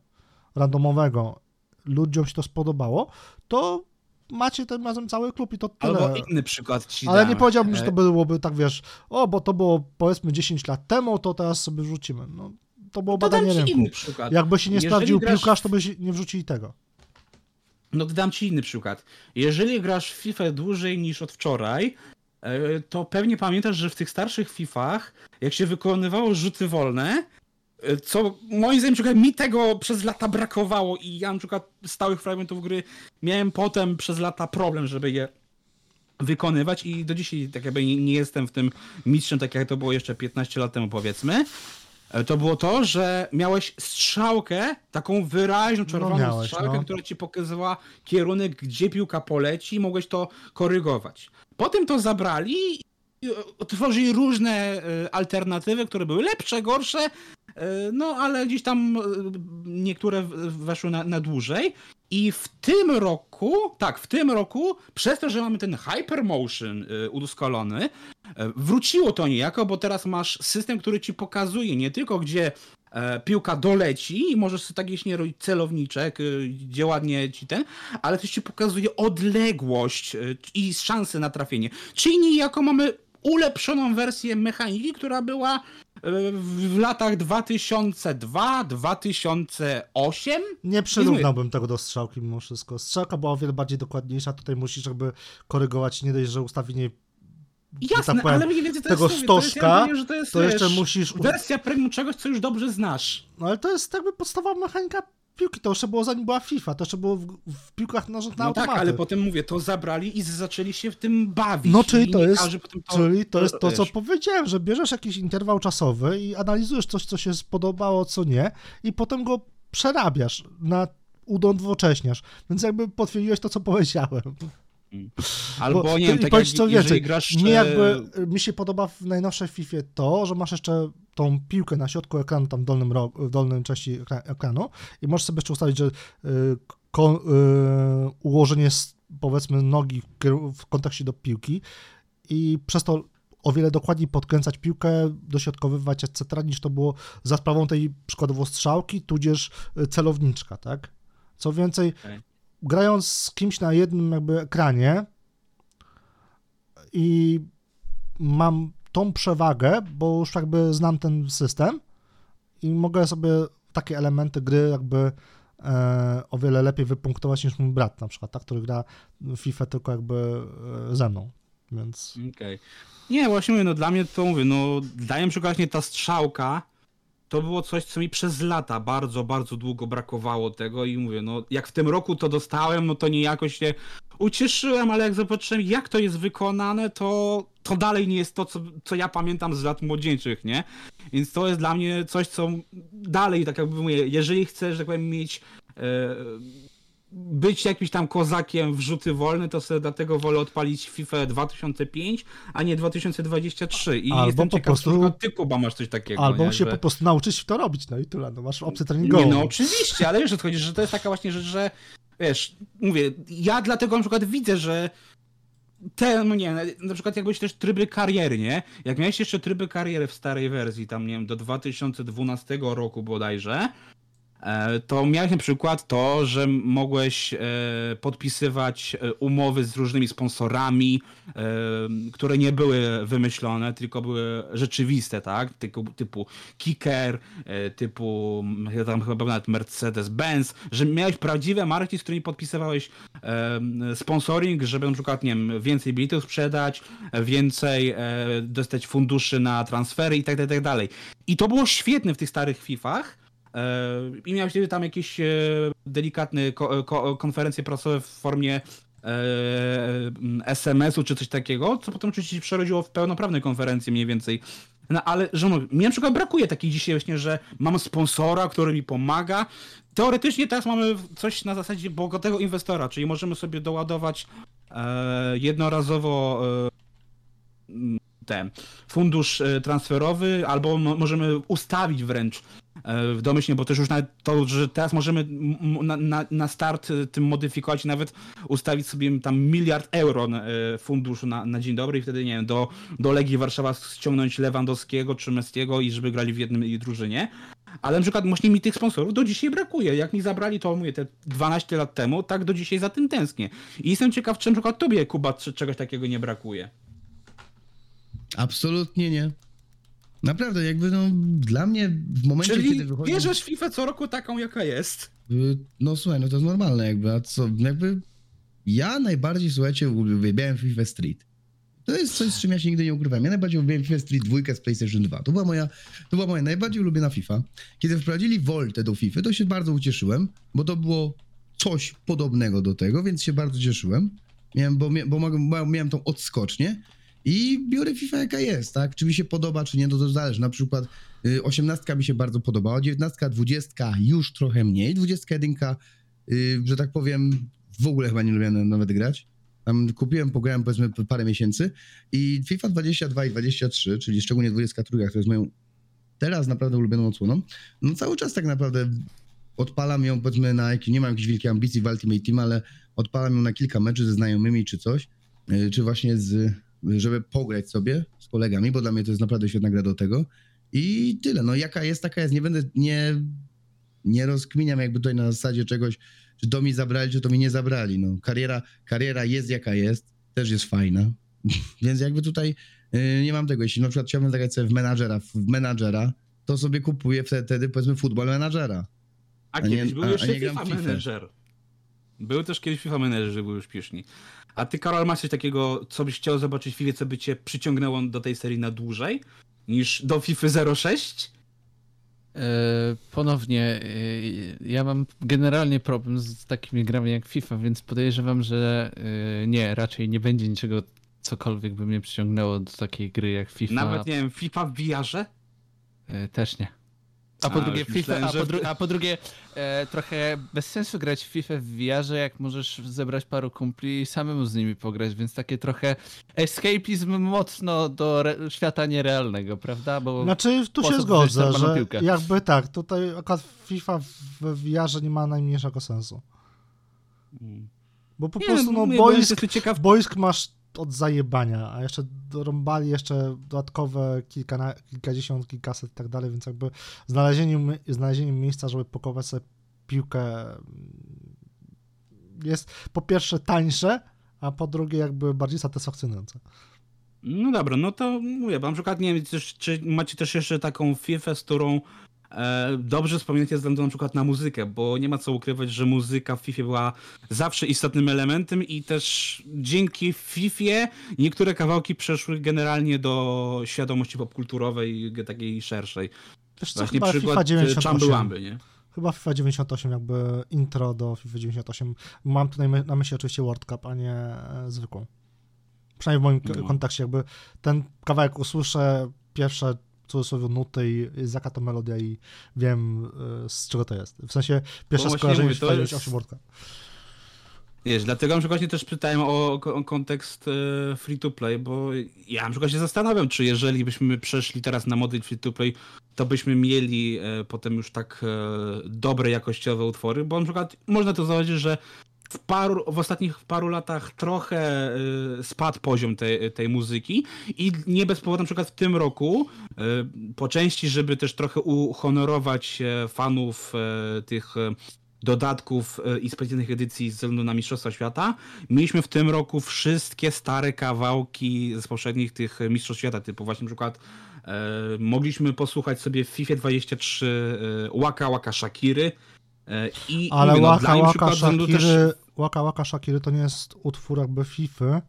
randomowego ludziom się to spodobało, to macie tym razem cały klub i to tyle. Albo inny przykład ci Ale dam. nie powiedziałbym, że E, to byłoby tak, wiesz, o, bo to było powiedzmy 10 lat temu, to teraz sobie wrzucimy. No, to było To badanie rynku. inny przykład. Jakby się nie Jeżeli sprawdził grasz piłkarz, to by nie wrzucili tego. No to dam ci inny przykład. Jeżeli grasz w FIFA dłużej niż od wczoraj, e, to pewnie pamiętasz, że w tych starszych FIFach, jak się wykonywało rzuty wolne, e, co moim zdaniem przykład mi tego przez lata brakowało i ja na przykład stałych fragmentów gry miałem potem przez lata problem, żeby je wykonywać i do dzisiaj tak jakby nie, jestem w tym mistrzem, tak jak to było jeszcze 15 lat temu powiedzmy. E, To było to, że miałeś strzałkę, taką wyraźną czerwoną miałeś, strzałkę, no. która ci pokazywała kierunek, gdzie piłka poleci i mogłeś to korygować. Potem to zabrali i e, tworzyli różne e, alternatywy, które były lepsze, gorsze, e, no ale gdzieś tam e, niektóre weszły na, na dłużej. I w tym roku, tak, w tym roku, przez to, że mamy ten Hypermotion y, udoskonalony, wróciło to niejako, bo teraz masz system, który ci pokazuje nie tylko gdzie e, piłka doleci i możesz sobie tak jeśli robić celowniczek, gdzie ładnie ci ten, ale też ci pokazuje odległość i szanse na trafienie. Czyli niejako mamy ulepszoną wersję mechaniki, która była w latach 2002-2008. Nie przyrównałbym tego do strzałki mimo wszystko. Strzałka była o wiele bardziej dokładniejsza, tutaj musisz jakby korygować, nie dość, że ustawienie Jasne, tak powiem, ale mniej więcej to tego jest, mówię, to jest, stożka, ja mówię, że to jest to jeszcze wiesz, musisz... wersja premium czegoś, co już dobrze znasz. No ale to jest jakby podstawowa mechanika piłki, to jeszcze było zanim była FIFA, to jeszcze było w, w piłkach nożnych na No tak, automaty. ale potem mówię, to zabrali i zaczęli się w tym bawić. No czyli to jest, potem czyli to jest to, co wiesz. powiedziałem, że bierzesz jakiś interwał czasowy i analizujesz coś, co się spodobało, co nie i potem go przerabiasz, na udonowocześniasz, więc jakby potwierdziłeś to, co powiedziałem. Albo Bo- nie wiem, tak jak co więcej, grasz... mnie e, jakby, mi się podoba w najnowszej FIFA to, że masz jeszcze tą piłkę na środku ekranu, tam w dolnym, w dolnym części ekra- ekranu i możesz sobie jeszcze ustalić, że y, ko, y, ułożenie powiedzmy nogi w kontekście do piłki i przez to o wiele dokładniej podkręcać piłkę, dośrodkowywać, etc., niż to było za sprawą tej przykładowo strzałki, tudzież celowniczka, tak? Co więcej, Okej. Grając z kimś na jednym jakby ekranie i mam tą przewagę, bo już jakby znam ten system i mogę sobie takie elementy gry jakby e, o wiele lepiej wypunktować niż mój brat na przykład, tak, który gra FIFA tylko jakby e, ze mną, więc... Okej. Okay. Nie, właśnie mówię, no dla mnie to mówię, no daję przykład nie ta strzałka, to było coś, co mi przez lata bardzo, bardzo długo brakowało tego i mówię, no jak w tym roku to dostałem, no to niejako się ucieszyłem, ale jak zobaczyłem, jak to jest wykonane, to, to dalej nie jest to, co, co ja pamiętam z lat młodzieńczych, nie? Więc to jest dla mnie coś, co dalej, tak jakby mówię, jeżeli chcesz, tak powiem, mieć e, być jakimś tam kozakiem w rzuty wolne, to sobie dlatego wolę odpalić FIFA 2005, a nie 2023. I albo jestem po ciekaw, prostu, ty Kuba masz coś takiego. Albo nie? się że... po prostu nauczyć to robić, no i tyle, no masz opcję treningową. Nie, no oczywiście, ale wiesz, chodzi, że to jest taka właśnie rzecz, że wiesz, mówię, ja dlatego na przykład widzę, że te, no nie na przykład jakbyś też tryby kariery, nie? Jak miałeś jeszcze tryby kariery w starej wersji, tam nie wiem, do 2012 roku bodajże, to miałeś na przykład to, że mogłeś e, podpisywać e, umowy z różnymi sponsorami, które nie były wymyślone, tylko były rzeczywiste, tak? Typu, typu Kicker, typu tam chyba nawet Mercedes-Benz, że miałeś prawdziwe marki, z którymi podpisywałeś sponsoring, żeby na przykład, nie wiem, więcej biletów sprzedać, więcej dostać funduszy na transfery i tak dalej, tak dalej. I to było świetne w tych starych FIFach, E, I miał wtedy tam jakieś e, delikatne konferencje prasowe w formie e, SMS-u czy coś takiego, co potem oczywiście się przerodziło w pełnoprawne konferencje mniej więcej. No ale, że no, mi na przykład brakuje takiej dzisiaj właśnie, że mam sponsora, który mi pomaga. Teoretycznie teraz mamy coś na zasadzie bogatego inwestora, czyli możemy sobie doładować e, jednorazowo e, ten fundusz transferowy, albo możemy ustawić wręcz E, w domyślnie, bo też już nawet to, że teraz możemy na, na, na start e, tym modyfikować, nawet ustawić sobie tam miliard euro e, funduszu na, na dzień dobry i wtedy, nie wiem, do, do Legii Warszawa ściągnąć Lewandowskiego czy Mestiego i żeby grali w jednym drużynie. Ale na przykład właśnie mi tych sponsorów do dzisiaj brakuje. Jak mi zabrali to, mówię, te 12 lat temu, tak do dzisiaj za tym tęsknię. I jestem ciekaw, czy na przykład tobie, Kuba, czegoś takiego nie brakuje. Absolutnie nie. Naprawdę, jakby no, dla mnie w momencie, Czyli kiedy wychodzi... bierzesz FIFA co roku taką, jaka jest? Y, no słuchaj, no to jest normalne jakby, a co, jakby ja najbardziej, słuchajcie, uwielbiałem FIFA Street. To jest coś, z czym ja się nigdy nie ukrywałem. Ja najbardziej uwielbiałem FIFA Street 2 z PlayStation 2. To była moja, to była moja najbardziej ulubiona FIFA. Kiedy wprowadzili Voltę do FIFA, to się bardzo ucieszyłem, bo to było coś podobnego do tego, więc się bardzo cieszyłem. Miałem, bo, bo, bo miałem tą odskocznię i biorę FIFA jaka jest, tak? Czy mi się podoba, czy nie, to, to zależy. Na przykład y, 18 mi się bardzo podobała, 19, 20 już trochę mniej, 21, y, że tak powiem, w ogóle chyba nie lubiłem nawet grać. Tam kupiłem, pograłem powiedzmy parę miesięcy i FIFA 22 i 23, czyli szczególnie 23, która jest moją teraz naprawdę ulubioną odsłoną, no cały czas tak naprawdę odpalam ją powiedzmy na, nie mam jakiejś wielkiej ambicji w Ultimate Team, ale odpalam ją na kilka meczy ze znajomymi czy coś, y, czy właśnie z żeby pograć sobie z kolegami, bo dla mnie to jest naprawdę świetna gra do tego. I tyle. No jaka jest, taka jest. Nie będę, nie, nie rozkminiam jakby tutaj na zasadzie czegoś, czy to mi zabrali, czy to mi nie zabrali. No kariera, kariera jest jaka jest, też jest fajna. Więc jakby tutaj yy, nie mam tego. Jeśli na przykład chciałbym zagrać sobie w menadżera, w menadżera, to sobie kupuję wtedy, wtedy powiedzmy futbol menadżera. A, a kiedyś nie, był jeszcze FIFA Manager. Był też kiedyś FIFA Manager, że był już śpieszni. A ty, Karol, masz coś takiego, co byś chciał zobaczyć w FIFA, co by cię przyciągnęło do tej serii na dłużej niż do FIFA 06? E, ponownie, e, ja mam generalnie problem z takimi grami jak FIFA, więc podejrzewam, że e, nie, raczej nie będzie niczego, cokolwiek by mnie przyciągnęło do takiej gry jak FIFA. Nawet nie wiem, FIFA w VR-ze? Też nie. A po a, drugie, FIFA, myślałem, a, po dru a, po drugie e, trochę bez sensu grać w FIFA w VR, jak możesz zebrać paru kumpli i samemu z nimi pograć, więc takie trochę escapizm mocno do świata nierealnego, prawda? Bo znaczy, tu się zgodzę, że jakby tak, tutaj akurat FIFA w VR nie ma najmniejszego sensu. Hmm. Bo po nie, prostu no, boisk, ciekaw... boisk masz od zajebania, a jeszcze dorąbali jeszcze dodatkowe kilka, kilkadziesiąt, kilkaset i tak dalej, więc jakby znalezienie, miejsca, żeby pokować sobie piłkę mm, jest po pierwsze tańsze, a po drugie jakby bardziej satysfakcjonujące. No dobra, no to mówię, na przykład nie wiem, czy, czy macie też jeszcze taką FIFA, z którą dobrze wspominacie ze względu na przykład na muzykę, bo nie ma co ukrywać, że muzyka w FIFA była zawsze istotnym elementem i też dzięki FIFA niektóre kawałki przeszły generalnie do świadomości popkulturowej, takiej szerszej. Wiesz co, Właśnie chyba przykład FIFA e, 98. Chambly nie? Chyba FIFA 98, jakby intro do FIFA 98. Mam tutaj na myśli oczywiście World Cup, a nie e, zwykłą. Przynajmniej w moim No. kontekście, jakby ten kawałek usłyszę, pierwsze cudzysłowie nuty i jest jaka to melodia i wiem e, z czego to jest. W sensie pierwsze skojarzenie to jest- 98 World Cup. Wiesz, dlatego na przykład też pytałem o, o kontekst e, free to play, bo ja na przykład się zastanawiam, czy jeżeli byśmy przeszli teraz na model free to play, to byśmy mieli e, potem już tak dobre jakościowe utwory, bo na przykład można to zauważyć, że w, paru, w ostatnich paru latach trochę e, spadł poziom tej, tej muzyki i nie bez powodu na przykład w tym roku e, po części, żeby też trochę uhonorować e, fanów e, tych e, dodatków i specjalnych edycji ze względu na Mistrzostwa Świata. Mieliśmy w tym roku wszystkie stare kawałki z poprzednich tych Mistrzostw Świata, typu właśnie na przykład mogliśmy posłuchać sobie w FIFA 23 e, Waka Waka Shakiry i Ale mówię, no, Waka przykład ze względu też- Shakiry, Waka Waka Shakiry to nie jest utwór jakby FIFA,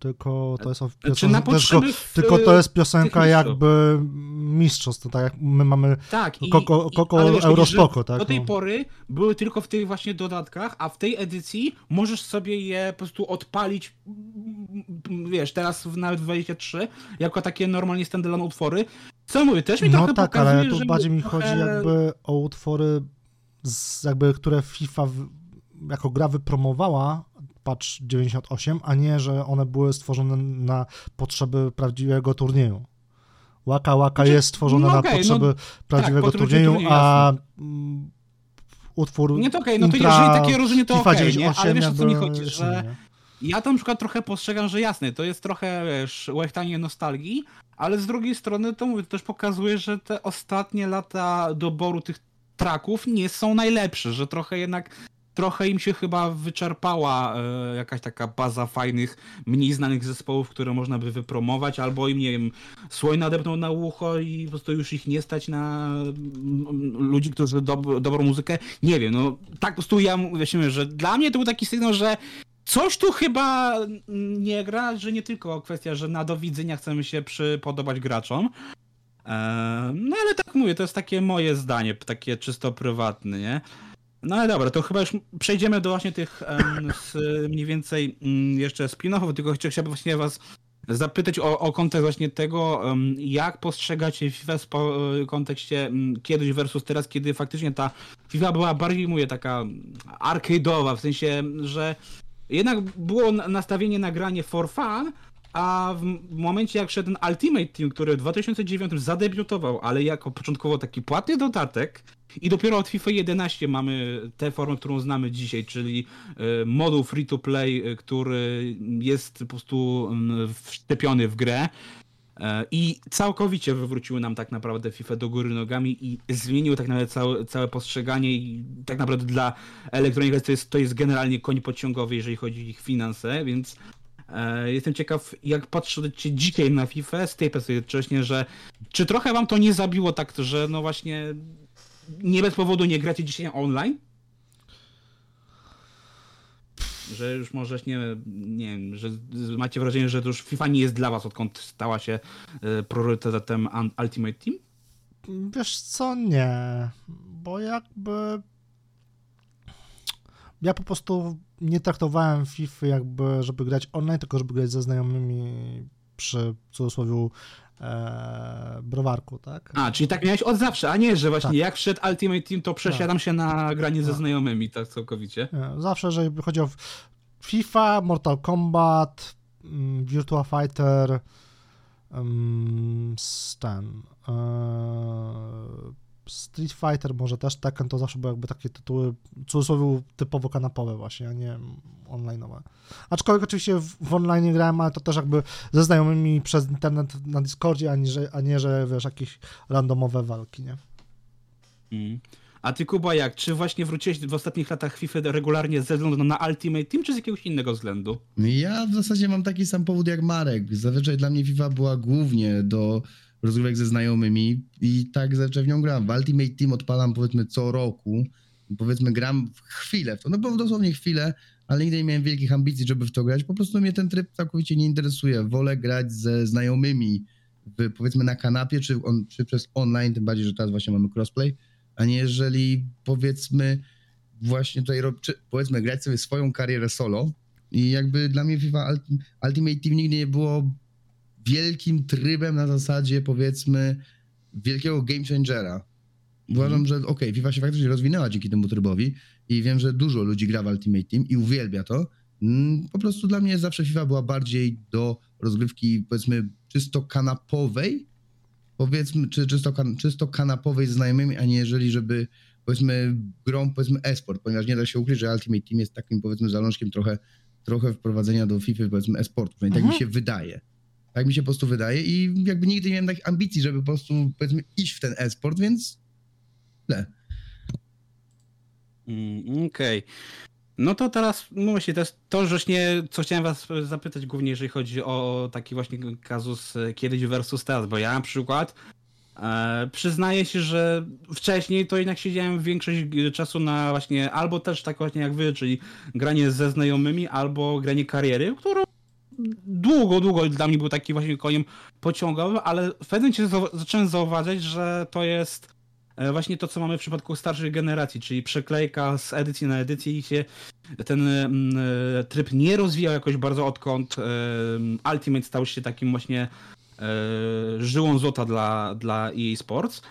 tylko to jest Czy piosenka, tylko, tylko to jest piosenka jakby mistrzostw, tak jak my mamy Tak, Koko- Koko wiesz, Eurospoko, tak, Do tej no. pory były tylko w tych właśnie dodatkach, a w tej edycji możesz sobie je po prostu odpalić, wiesz, teraz nawet w 23, jako takie normalnie standalone utwory. Co mówię, też mi No trochę tak, pokazuje, ale tu bardziej mi chodzi jakby o utwory, z, jakby, które FIFA w, jako gra wypromowała, patch 98, a nie, że one były stworzone na potrzeby prawdziwego turnieju. Łaka Łaka Znaczy, jest stworzone no na okej, no potrzeby prawdziwego potrzeby turnieju, turnieju, a mm, utwór Nie, to okej, no to jeżeli takie rozumiem, to okej, nie? 98 ale wiesz o co mi chodzi, że nie. ja to na przykład trochę postrzegam, że jasne, to jest trochę, wiesz, łechtanie nostalgii, ale z drugiej strony to mówię, to też pokazuje, że te ostatnie lata doboru tych traków nie są najlepsze, że trochę jednak trochę im się chyba wyczerpała e, jakaś taka baza fajnych, mniej znanych zespołów, które można by wypromować, albo im, nie wiem, słoń nadepnął na ucho i po prostu już ich nie stać na mm, ludzi, którzy dob dobrą muzykę. Nie wiem, no tak po prostu ja mówię, że dla mnie to był taki sygnał, że coś tu chyba nie gra, że nie tylko kwestia, że na do widzenia chcemy się przypodobać graczom. No ale tak mówię, to jest takie moje zdanie, takie czysto prywatne, nie? No ale dobra, to chyba już przejdziemy do właśnie tych mniej więcej mm, jeszcze spin-offów, tylko chcia- chciałbym właśnie was zapytać o, o kontekst właśnie tego, jak postrzegacie FIFA w kontekście mm, kiedyś versus teraz, kiedy faktycznie ta FIFA była bardziej, mówię, taka arcade'owa, w sensie, że jednak było na- nastawienie na granie for fun, a w momencie jak szedł ten Ultimate Team, który w 2009 zadebiutował, ale jako początkowo taki płatny dodatek i dopiero od FIFA 11 mamy tę formę, którą znamy dzisiaj, czyli e, moduł free to play, e, który jest po prostu mm, wszczepiony w grę. E, I całkowicie wywróciły nam tak naprawdę FIFA do góry nogami i zmieniły tak naprawdę całe, całe postrzeganie i tak naprawdę dla Electronic to jest, to jest generalnie koń pociągowy, jeżeli chodzi o ich finanse, więc jestem ciekaw, jak patrzycie dzisiaj na FIFA z tej perspektywy, wcześniej, że czy trochę wam to nie zabiło tak, że no właśnie nie bez powodu nie gracie dzisiaj online? Że już możesz, nie, nie wiem, że macie wrażenie, że to już FIFA nie jest dla was, odkąd stała się e, priorytetem Ultimate Team? Wiesz co, nie, bo jakby ja po prostu nie traktowałem FIFA jakby, żeby grać online, tylko żeby grać ze znajomymi przy w cudzysłowie e, browarku, tak? A, czyli tak miałeś od zawsze, a nie, że właśnie Tak. jak wszedł Ultimate Team, to przesiadam się na granie ze Tak. znajomymi, tak całkowicie. Zawsze, jeżeli chodzi o FIFA, Mortal Kombat, mm, Virtua Fighter, um, s- ten, e, Street Fighter może też Tekken, to zawsze były jakby takie tytuły, w cudzysłowie typowo kanapowe właśnie, a nie online'owe. Aczkolwiek oczywiście w, w online grałem, ale to też jakby ze znajomymi przez internet na Discordzie, a nie, że, a nie, że wiesz, jakieś randomowe walki, nie? Mm. A ty Kuba jak? Czy właśnie wróciłeś w ostatnich latach FIFA regularnie ze względu na Ultimate Team, czy z jakiegoś innego względu? Ja w zasadzie mam taki sam powód jak Marek. Zazwyczaj dla mnie FIFA była głównie do rozgrywek ze znajomymi i tak zazwyczaj w nią gram. W Ultimate Team odpalam powiedzmy co roku. Powiedzmy gram chwilę w to, no bo dosłownie chwilę, ale nigdy nie miałem wielkich ambicji, żeby w to grać. Po prostu mnie ten tryb całkowicie nie interesuje. Wolę grać ze znajomymi w, powiedzmy na kanapie, czy, on, czy przez online, tym bardziej, że teraz właśnie mamy crossplay, a nie jeżeli powiedzmy właśnie tutaj czy, powiedzmy grać sobie swoją karierę solo i jakby dla mnie FIFA Ult- Ultimate Team nigdy nie było wielkim trybem na zasadzie powiedzmy wielkiego game changera. Uważam, że okej, FIFA się faktycznie rozwinęła dzięki temu trybowi i wiem, że dużo ludzi gra w Ultimate Team i uwielbia to. Mm, Po prostu dla mnie zawsze FIFA była bardziej do rozgrywki powiedzmy czysto kanapowej, powiedzmy, czy czysto, kan- czysto kanapowej z znajomymi, a nie jeżeli, żeby powiedzmy grą, powiedzmy e-sport, ponieważ nie da się ukryć, że Ultimate Team jest takim powiedzmy zalążkiem trochę, trochę wprowadzenia do FIFA powiedzmy e-sportu, przynajmniej tak mi się wydaje. Tak mi się po prostu wydaje i jakby nigdy nie miałem takich ambicji, żeby po prostu powiedzmy iść w ten e-sport, więc tyle. Mm, Okej. No to teraz, no właśnie, to jest to właśnie, co chciałem was zapytać głównie, jeżeli chodzi o taki właśnie kazus e, kiedyś versus teraz, bo ja na przykład e, przyznaję się, że wcześniej to jednak siedziałem większość czasu na właśnie, albo też tak właśnie jak wy, czyli granie ze znajomymi, albo granie kariery, którą długo, długo dla mnie był taki właśnie koniem pociągowym, ale w pewnym momencie zacząłem zauważyć, że to jest e, właśnie to, co mamy w przypadku starszych generacji, czyli przeklejka z edycji na edycję i się ten mm, e, tryb nie rozwijał jakoś bardzo odkąd e, Ultimate stał się takim właśnie żyłą złota dla, dla EA Sports.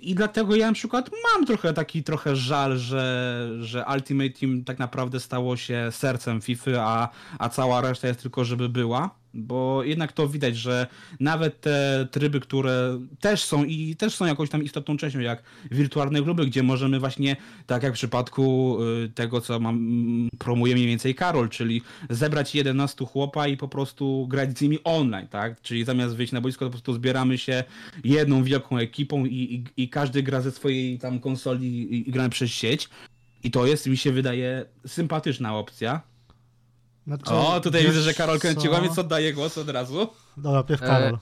I dlatego ja na przykład mam trochę taki trochę żal, że, że Ultimate Team tak naprawdę stało się sercem FIFA, a, a cała reszta jest tylko, żeby była. Bo jednak to widać, że nawet te tryby, które też są i też są jakąś tam istotną częścią, jak wirtualne kluby, gdzie możemy właśnie, tak jak w przypadku y, tego, co mam, mm, promuje mniej więcej Karol, czyli zebrać 11 chłopa i po prostu grać z nimi online, tak? Czyli zamiast wyjść na boisko, to po prostu zbieramy się jedną wielką ekipą i, i, i każdy gra ze swojej tam konsoli i, i gramy przez sieć. I to jest, mi się wydaje, sympatyczna opcja. Znaczy, O, tutaj wiesz widzę, że Karol kręciła, co? więc oddaję głos od razu. Dobra, pierw Karol.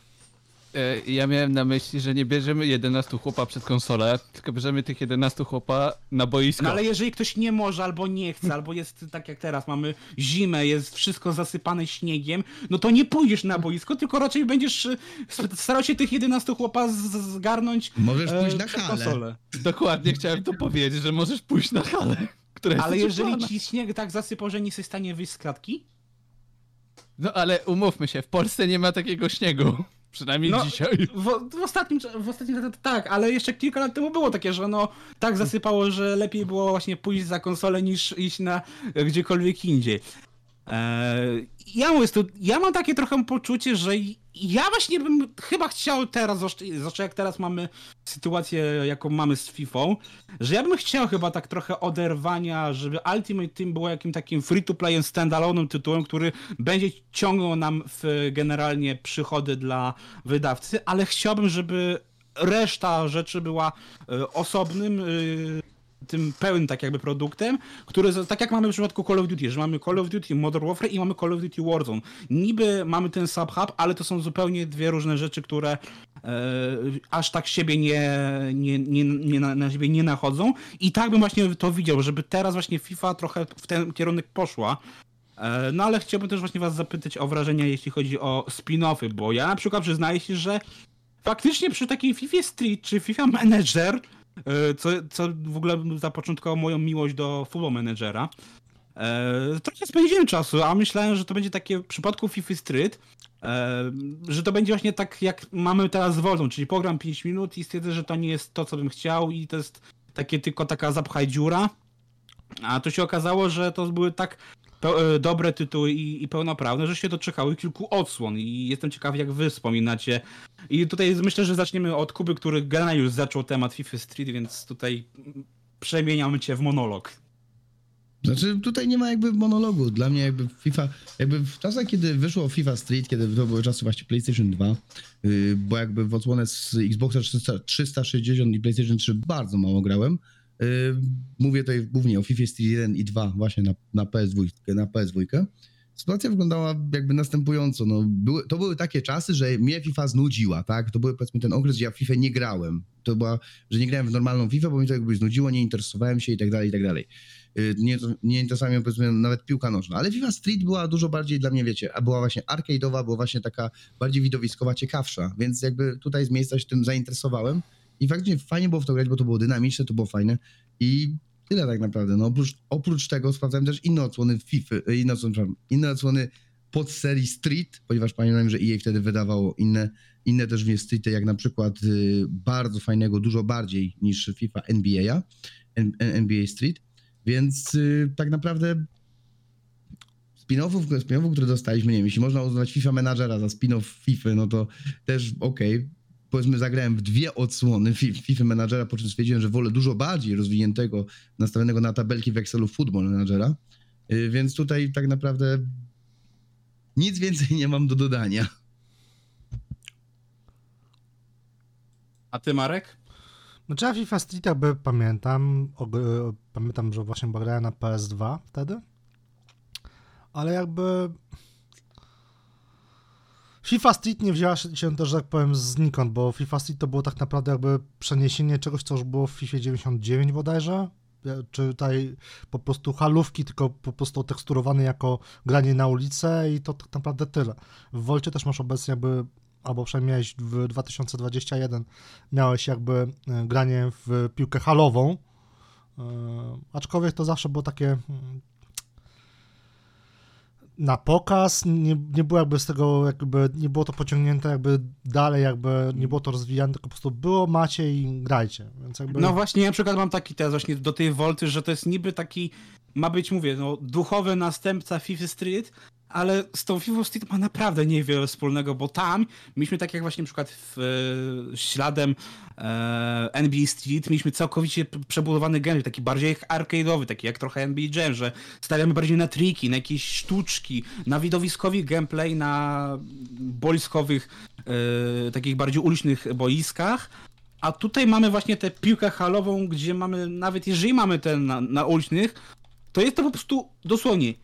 E, Ja miałem na myśli, że nie bierzemy 11 chłopa przed konsolę, tylko bierzemy tych 11 chłopa na boisko. No ale jeżeli ktoś nie może, albo nie chce, albo jest tak jak teraz, mamy zimę, jest wszystko zasypane śniegiem, no to nie pójdziesz na boisko, tylko raczej będziesz y, starał się tych 11 chłopa zgarnąć Możesz e, pójść na przed halę. konsolę. Dokładnie chciałem to powiedzieć, że możesz pójść na halę, która jest Ale jeżeli ci śnieg tak zasypał, że nie jesteś w stanie wyjść z klatki, No ale umówmy się, w Polsce nie ma takiego śniegu. Przynajmniej No, dzisiaj. w, w ostatnim, w ostatnim latach tak, ale jeszcze kilka lat temu było takie, że no tak zasypało, że lepiej było właśnie pójść za konsolę niż iść na gdziekolwiek indziej. Eee, ja, mówię, ja mam takie trochę poczucie, że ja właśnie bym chyba chciał teraz, zwłaszcza zwłaszcza jak teraz mamy sytuację, jaką mamy z FIFA, że ja bym chciał chyba tak trochę oderwania, żeby Ultimate Team było jakim takim free-to-play standalone'em tytułem, który będzie ciągnął nam w generalnie przychody dla wydawcy, ale chciałbym, żeby reszta rzeczy była e, osobnym e, tym pełnym tak jakby produktem, który tak jak mamy w przypadku Call of Duty, że mamy Call of Duty Modern Warfare i mamy Call of Duty Warzone. Niby mamy ten sub-hub, ale to są zupełnie dwie różne rzeczy, które e, aż tak siebie nie, nie, nie, nie na, na siebie nie nachodzą i tak bym właśnie to widział, żeby teraz właśnie FIFA trochę w ten kierunek poszła. E, No ale chciałbym też właśnie was zapytać o wrażenia, jeśli chodzi o spin-offy, bo ja na przykład przyznaję się, że faktycznie przy takiej FIFA Street czy FIFA Manager, co, co w ogóle zapoczątkowało moją miłość do Football Managera, e, trochę spędziłem czasu, a myślałem, że to będzie takie w przypadku FIFA Street, e, że to będzie właśnie tak jak mamy teraz z Woldą, czyli pogram 5 minut i stwierdzę, że to nie jest to, co bym chciał i to jest takie tylko taka zapchaj dziura, a to się okazało, że to były tak e, dobre tytuły i, i pełnoprawne, że się doczekały kilku odsłon i jestem ciekaw, jak wy wspominacie. I tutaj myślę, że zaczniemy od Kuby, który generalnie już zaczął temat FIFA Street, więc tutaj przemieniamy cię w monolog. Znaczy tutaj nie ma jakby monologu. Dla mnie jakby FIFA, jakby w czasach, kiedy wyszło FIFA Street, kiedy to były czasy właśnie PlayStation 2, yy, bo jakby w odsłonę z Xboxa 300, 360 i PlayStation 3 bardzo mało grałem, mówię tutaj głównie o FIFA Street 1 i 2 właśnie na, na PS2, na PS2. Sytuacja wyglądała jakby następująco. No, były, to były takie czasy, że mnie FIFA znudziła, tak? To był powiedzmy ten okres, gdzie ja w FIFA nie grałem. To była, że nie grałem w normalną FIFA, bo mi to jakby znudziło, nie interesowałem się i tak dalej, i tak dalej. Yy, Nie, nie interesowała powiedzmy nawet piłka nożna, ale FIFA Street była dużo bardziej dla mnie, wiecie, a była właśnie arcade'owa, była właśnie taka bardziej widowiskowa, ciekawsza, więc jakby tutaj z miejsca się tym zainteresowałem i faktycznie fajnie było w to grać, bo to było dynamiczne, to było fajne. I tyle tak naprawdę. No. Oprócz, oprócz tego sprawdzałem też inne odsłony FIFA, e, inne odsłony, inne odsłony pod serii Street, ponieważ pamiętam, że EA wtedy wydawało inne, inne też w Streety, jak na przykład y, bardzo fajnego, dużo bardziej niż FIFA NBA, NBA Street, więc y, tak naprawdę spin-offów, spin-offów, które dostaliśmy, nie wiem, jeśli można uznać FIFA Managera za spin-off FIFA, no to też okej, powiedzmy zagrałem w dwie odsłony Fi- FIFA Managera, po czym stwierdziłem, że wolę dużo bardziej rozwiniętego, nastawionego na tabelki w Excelu Football Managera, Y, więc tutaj tak naprawdę nic więcej nie mam do dodania. A ty, Marek? Znaczy ja FIFA Street jakby pamiętam, og- pamiętam, że właśnie grałem na PS2 wtedy, ale jakby FIFA Street nie wzięła się też, że tak powiem, znikąd, bo FIFA Street to było tak naprawdę jakby przeniesienie czegoś, co już było w FIFA 99 bodajże, czy tutaj po prostu halówki, tylko po prostu teksturowane jako granie na ulicę i to tak naprawdę tyle. W Wolcie też masz obecnie jakby, albo przynajmniej w 2021 miałeś jakby e, granie w piłkę halową, e, aczkolwiek to zawsze było takie mm, na pokaz, nie, nie było jakby z tego, jakby nie było to pociągnięte jakby dalej, jakby nie było to rozwijane, tylko po prostu było, macie i grajcie, jakby... No właśnie, ja na przykład mam taki tez właśnie do tej Volty, że to jest niby taki, ma być, mówię, no, duchowy następca FIFA Street, ale z tą FIFA Street ma naprawdę niewiele wspólnego, bo tam mieliśmy tak jak właśnie na przykład w, e, śladem e, NBA Street, mieliśmy całkowicie przebudowany gameplay, taki bardziej arcade'owy, taki jak trochę NBA Jam, że stawiamy bardziej na triki, na jakieś sztuczki, na widowiskowy gameplay, na boiskowych, e, takich bardziej ulicznych boiskach, a tutaj mamy właśnie tę piłkę halową, gdzie mamy, nawet jeżeli mamy ten na, na ulicznych, to jest to po prostu dosłownie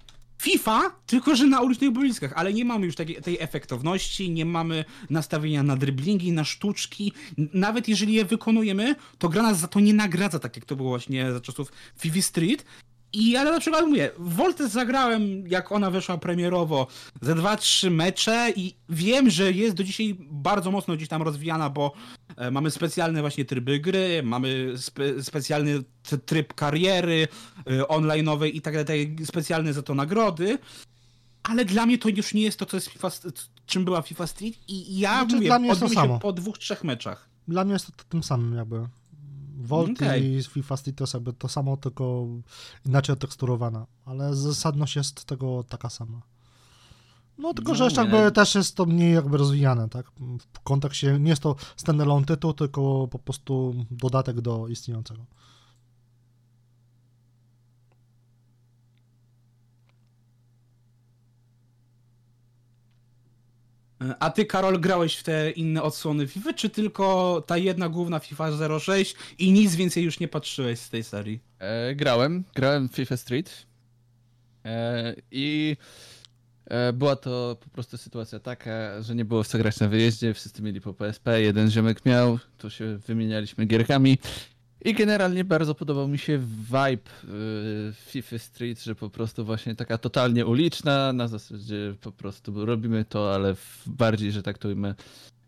FIFA, tylko że na ulicznych boiskach, ale nie mamy już takiej, tej efektowności, nie mamy nastawienia na driblingi, na sztuczki. Nawet jeżeli je wykonujemy, to gra nas za to nie nagradza, tak jak to było właśnie za czasów FIFA Street. I ale na przykład mówię, Voltes zagrałem, jak ona weszła premierowo, ze 2-3 mecze i wiem, że jest do dzisiaj bardzo mocno gdzieś tam rozwijana, bo e, mamy specjalne właśnie tryby gry, mamy spe, specjalny tryb kariery e, online'owej i tak dalej, specjalne za to nagrody. Ale dla mnie to już nie jest to, co jest FIFA, czym była FIFA Street i ja Znaczy, mówię, dla mnie jest to samo. po dwóch, trzech meczach. Dla mnie jest to tym samym jakby. Volt Okej. i FIFA Street to jest jakby to samo, tylko inaczej oteksturowana, ale zasadność jest tego taka sama. No tylko, że No, jeszcze nie. jakby też jest to mniej jakby rozwijane, tak? W kontekście, nie jest to standalone tytuł, tylko po prostu dodatek do istniejącego. A ty, Karol, grałeś w te inne odsłony FIFA, czy tylko ta jedna główna FIFA 06 i nic więcej już nie patrzyłeś z tej serii? E, grałem, grałem w FIFA Street. E, i e, była to po prostu sytuacja taka, że nie było w co grać na wyjeździe, wszyscy mieli po PSP, jeden ziomek miał, to się wymienialiśmy gierkami i generalnie bardzo podobał mi się vibe y, FIFA Street, że po prostu właśnie taka totalnie uliczna, na zasadzie po prostu robimy to, ale w bardziej, że tak to ujmę,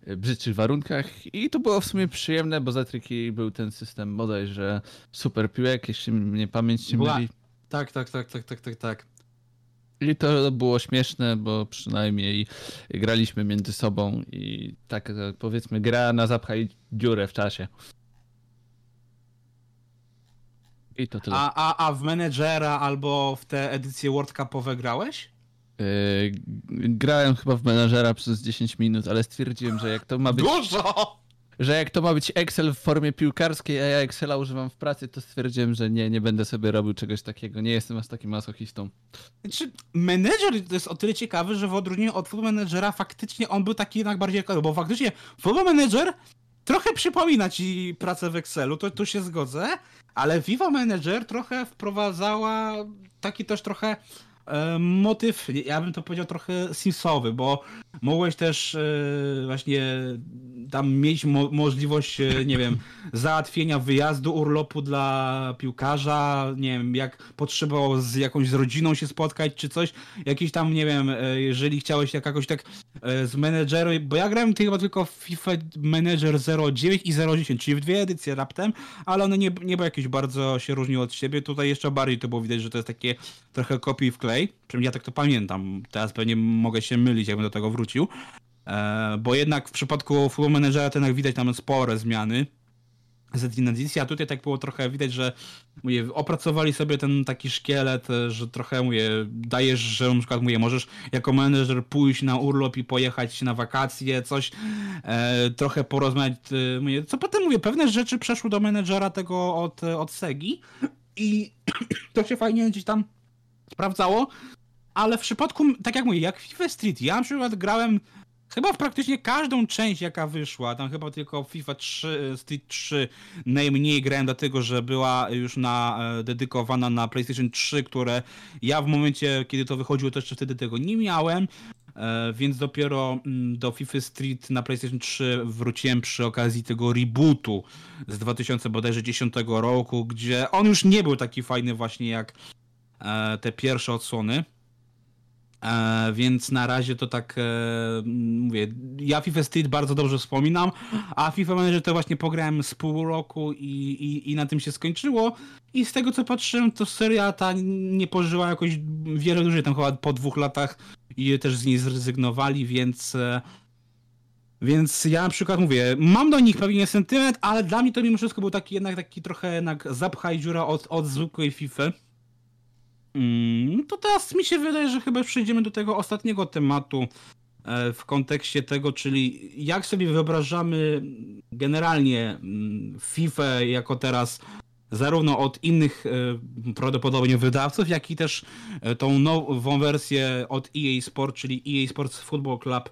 y, brzydszych warunkach i to było w sumie przyjemne, bo za triki był ten system bodajże super piłek, jeśli mnie pamięć nie myli. Tak, tak, tak, tak, tak, tak, tak. I to było śmieszne, bo przynajmniej graliśmy między sobą i tak powiedzmy gra na zapchaj dziurę w czasie. I to tyle. A, a, a w Managera albo w te edycje World Cupowe grałeś? Yy, grałem chyba w menadżera przez 10 minut, ale stwierdziłem, że jak to ma być, Dużo! że jak to ma być Excel w formie piłkarskiej, a ja Excela używam w pracy, to stwierdziłem, że nie, nie będę sobie robił czegoś takiego. Nie jestem aż takim masochistą. Znaczy, menedżer to jest o tyle ciekawy, że w odróżnieniu od Football Managera faktycznie on był taki jednak bardziej bo faktycznie Football Manager trochę przypomina ci pracę w Excelu, to tu się zgodzę, Ale FIFA Manager trochę wprowadzała taki też trochę e, motyw, ja bym to powiedział trochę simsowy, bo mogłeś też e, właśnie tam mieć mo możliwość, e, nie wiem, załatwienia wyjazdu, urlopu dla piłkarza, nie wiem, jak potrzebował z jakąś z rodziną się spotkać czy coś, jakiś tam, nie wiem, e, jeżeli chciałeś jak jakoś tak e, z menedżeru, bo ja grałem chyba tylko FIFA Manager 09 i 010, czyli w dwie edycje raptem, ale one nie, nie były jakieś bardzo się różniły od siebie, tutaj jeszcze bardziej to było widać, że to jest takie trochę kopii w klej, przynajmniej ja tak to pamiętam, teraz pewnie mogę się mylić, jakbym do tego wrócił, e, bo jednak w przypadku Football Managera to jednak widać tam spore zmiany, z a tutaj tak było trochę widać, że mówię, opracowali sobie ten taki szkielet, e, że trochę mówię, dajesz, że na przykład mówię, możesz jako menedżer pójść na urlop i pojechać na wakacje, coś, e, trochę porozmawiać, e, mówię, co potem mówię, pewne rzeczy przeszły do menedżera tego od, od Segi i to się fajnie gdzieś tam sprawdzało, ale w przypadku, tak jak mówię, jak FIFA Street, ja na przykład grałem Chyba w praktycznie każdą część jaka wyszła, tam chyba tylko FIFA 3, Street 3 najmniej grałem dlatego, że była już na, e, dedykowana na PlayStation 3, które ja w momencie, kiedy to wychodziło, to jeszcze wtedy tego nie miałem. E, więc dopiero mm, do FIFA Street na PlayStation 3 wróciłem przy okazji tego rebootu z 2010 roku, gdzie on już nie był taki fajny właśnie jak e, te pierwsze odsłony. E, więc na razie to tak e, mówię. Ja FIFA Street bardzo dobrze wspominam, a FIFA Manager to właśnie pograłem z pół roku i, i, i na tym się skończyło. I z tego co patrzyłem, to seria ta nie pożyła jakoś wiele dłużej, tam chyba po dwóch latach i też z niej zrezygnowali, więc. E, więc ja na przykład mówię, mam do nich pewien sentyment, ale dla mnie to mimo wszystko był taki jednak taki trochę jednak zapchaj dziura od, od zwykłej FIFA. Mm, to teraz mi się wydaje, że chyba przejdziemy do tego ostatniego tematu e, w kontekście tego, czyli jak sobie wyobrażamy generalnie mm, FIFA jako teraz zarówno od innych e, prawdopodobnie wydawców, jak i też e, tą nową wersję od EA Sport, czyli EA Sports Football Club,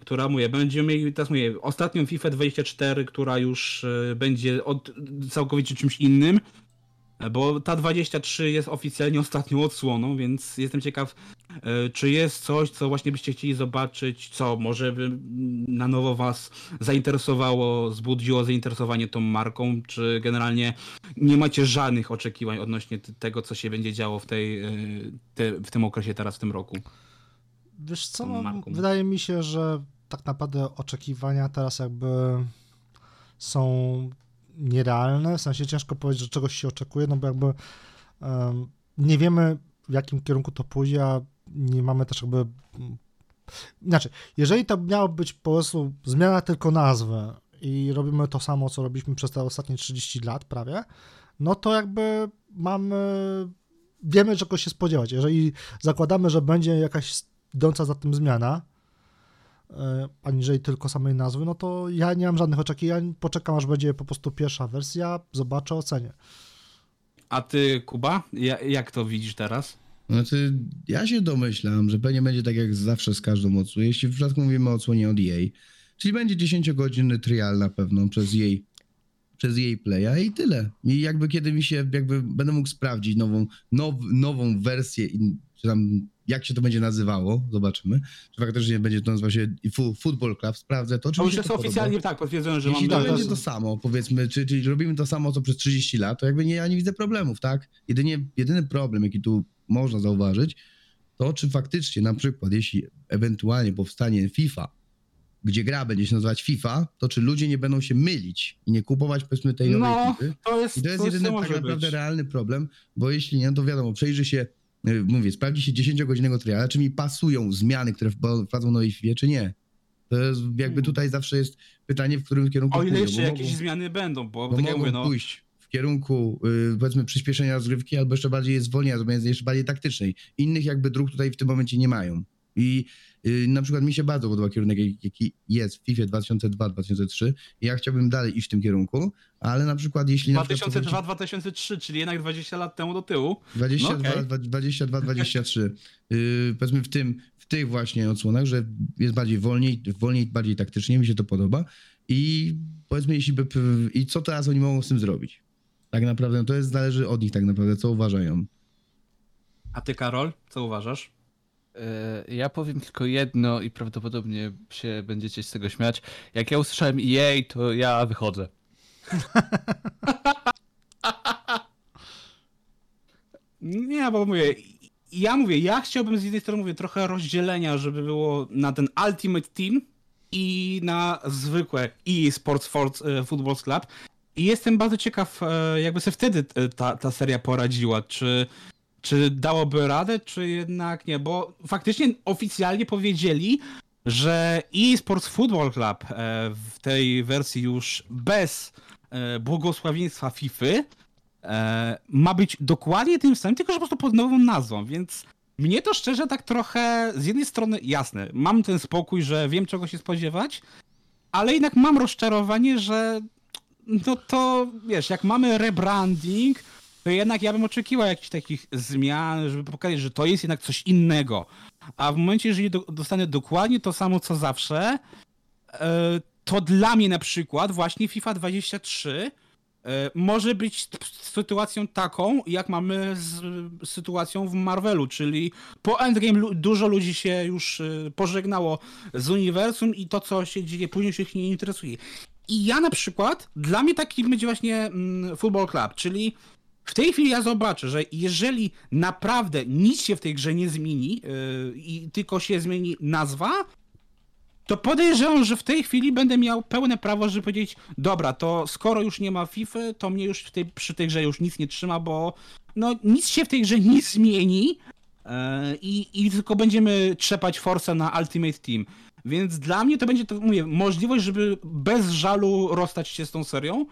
która mówię, będziemy mieli, teraz mówię, ostatnią FIFA 24, która już będzie od, całkowicie czymś innym, bo ta 23 jest oficjalnie ostatnią odsłoną, więc jestem ciekaw, e, czy jest coś, co właśnie byście chcieli zobaczyć, co może by na nowo was zainteresowało, zbudziło zainteresowanie tą marką, czy generalnie nie macie żadnych oczekiwań odnośnie tego, co się będzie działo w, tej, e, te, w tym okresie teraz, w tym roku? Wiesz co, wydaje mi się, że tak naprawdę oczekiwania teraz jakby są nierealne, w sensie ciężko powiedzieć, że czegoś się oczekuje, no bo jakby um, nie wiemy w jakim kierunku to pójdzie, a nie mamy też jakby inaczej, jeżeli to miało być po prostu zmiana tylko nazwy i robimy to samo, co robiliśmy przez te ostatnie 30 lat prawie, no to jakby mamy, wiemy czego się spodziewać. Jeżeli zakładamy, że będzie jakaś idąca za tym zmiana, aniżeli tylko samej nazwy, no to ja nie mam żadnych oczekiwań, poczekam aż będzie po prostu pierwsza wersja, zobaczę, ocenię. A ty, Kuba, jak to widzisz teraz? Znaczy, ja się domyślam, że pewnie będzie tak jak zawsze z każdą odsłoną, jeśli w przypadku mówimy o odsłonie od EA, czyli będzie 10-godzinny trial na pewno przez jej przez jej playa i tyle. I jakby kiedy mi się, jakby będę mógł sprawdzić nową, now, nową wersję, czy tam jak się to będzie nazywało, zobaczymy. Czy faktycznie będzie to nazywał się Football Club, sprawdzę to. Czy to już jest oficjalnie tak potwierdzone, że Jeśli to będzie to samo, powiedzmy, czy, czyli robimy to samo, co przez 30 lat, to jakby nie, ja nie widzę problemów, tak? Jedynie, jedyny problem, jaki tu można zauważyć, to czy faktycznie na przykład, jeśli ewentualnie powstanie FIFA, gdzie gra będzie się nazywać FIFA, to czy ludzie nie będą się mylić i nie kupować powiedzmy tej nowej no, FIFA? To jest, I to jest to jedyny tak naprawdę być. realny problem, bo jeśli nie, to wiadomo, przejrzy się Y, mówię, sprawdzi się 10-godzinnego triala, czy mi pasują zmiany, które wprowadzą nowej FIFA, czy nie. To jest, jakby hmm. tutaj zawsze jest pytanie, w którym kierunku O ile jeszcze jakieś mogą, zmiany będą, bo, bo tak mogą mówię, no... pójść w kierunku yy, powiedzmy przyspieszenia rozgrywki, albo jeszcze bardziej zwolnienia, jeszcze bardziej taktycznej. Innych jakby dróg tutaj w tym momencie nie mają. I yy, na przykład mi się bardzo podoba kierunek, jaki jest w FIFA 2002-2003 i ja chciałbym dalej iść w tym kierunku, ale na przykład jeśli... 2002-2003, czyli jednak 20 lat temu do tyłu. 22, no okay. 22, 23. Yy, powiedzmy w tym, w tych właśnie odsłonach, że jest bardziej wolniej, wolniej, bardziej taktycznie, mi się to podoba i powiedzmy jeśli by... I co teraz oni mogą z tym zrobić? Tak naprawdę to jest zależy od nich tak naprawdę, co uważają. A ty, Karol, co uważasz? E, Ja powiem tylko jedno i prawdopodobnie się będziecie z tego śmiać. Jak ja usłyszałem EA, to ja wychodzę. Nie, bo mówię, ja mówię, ja chciałbym z jednej strony mówię trochę rozdzielenia, żeby było na ten Ultimate Team i na zwykłe EA Sports e, Football Club. I jestem bardzo ciekaw, e, jakby sobie wtedy ta, ta seria poradziła, czy, czy dałoby radę, czy jednak nie, bo faktycznie oficjalnie powiedzieli, że EA Sports Football Club e, w tej wersji już bez e, błogosławieństwa FIFA e, ma być dokładnie tym samym, tylko że po prostu pod nową nazwą, więc mnie to szczerze tak trochę z jednej strony jasne, mam ten spokój, że wiem czego się spodziewać, ale jednak mam rozczarowanie, że no to wiesz, jak mamy rebranding, to jednak ja bym oczekiwał jakichś takich zmian, żeby pokazać, że to jest jednak coś innego. A w momencie, jeżeli do, dostanę dokładnie to samo co zawsze, e, to dla mnie na przykład właśnie FIFA 23 e, może być sytuacją taką, jak mamy z sytuacją w Marvelu, czyli po Endgame dużo ludzi się już e, pożegnało z uniwersum i to, co się dzieje później się ich nie interesuje. I ja na przykład, dla mnie taki będzie właśnie mm, Football Club, czyli w tej chwili ja zobaczę, że jeżeli naprawdę nic się w tej grze nie zmieni yy, i tylko się zmieni nazwa, to podejrzewam, że w tej chwili będę miał pełne prawo, żeby powiedzieć, dobra, to skoro już nie ma FIFA, to mnie już tej, przy tej grze już nic nie trzyma, bo no nic się w tej grze nie zmieni yy, i, tylko będziemy trzepać Force na Ultimate Team. Więc dla mnie to będzie, to mówię, możliwość, żeby bez żalu rozstać się z tą serią,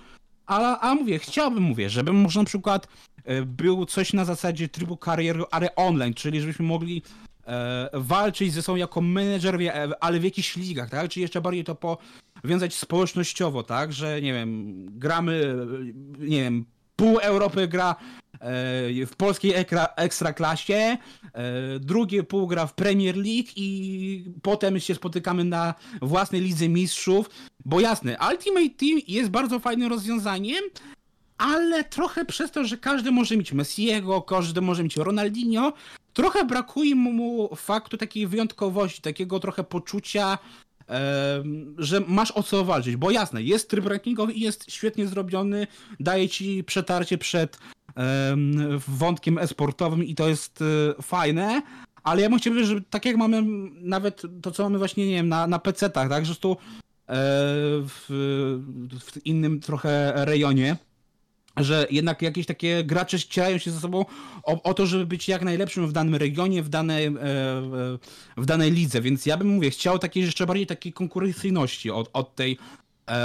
ale, a mówię, chciałbym, mówię, żeby może na przykład e, był coś na zasadzie trybu kariery, ale online, czyli żebyśmy mogli e, walczyć ze sobą jako menedżer, e, ale w jakichś ligach, tak? Czy jeszcze bardziej to powiązać społecznościowo, tak? Że nie wiem, gramy, e, nie wiem, pół Europy gra w polskiej ekra, ekstraklasie, e, drugie pół gra w Premier League i potem się spotykamy na własnej lidze mistrzów, bo jasne, Ultimate Team jest bardzo fajnym rozwiązaniem, ale trochę przez to, że każdy może mieć Messiego, każdy może mieć Ronaldinho, trochę brakuje mu faktu takiej wyjątkowości, takiego trochę poczucia, em, że masz o co walczyć, bo jasne, jest tryb rankingowy i jest świetnie zrobiony, daje ci przetarcie przed wątkiem e-sportowym i to jest e, fajne, ale ja bym chciał powiedzieć, że tak jak mamy nawet to, co mamy właśnie, nie wiem, na, na PC-tach, tak, że tu e, w, w innym trochę rejonie, że jednak jakieś takie gracze ścierają się ze sobą o, o to, żeby być jak najlepszym w danym regionie, w danej, e, w danej lidze, więc ja bym, mówię, chciał takiej jeszcze bardziej takiej konkurencyjności od, od tej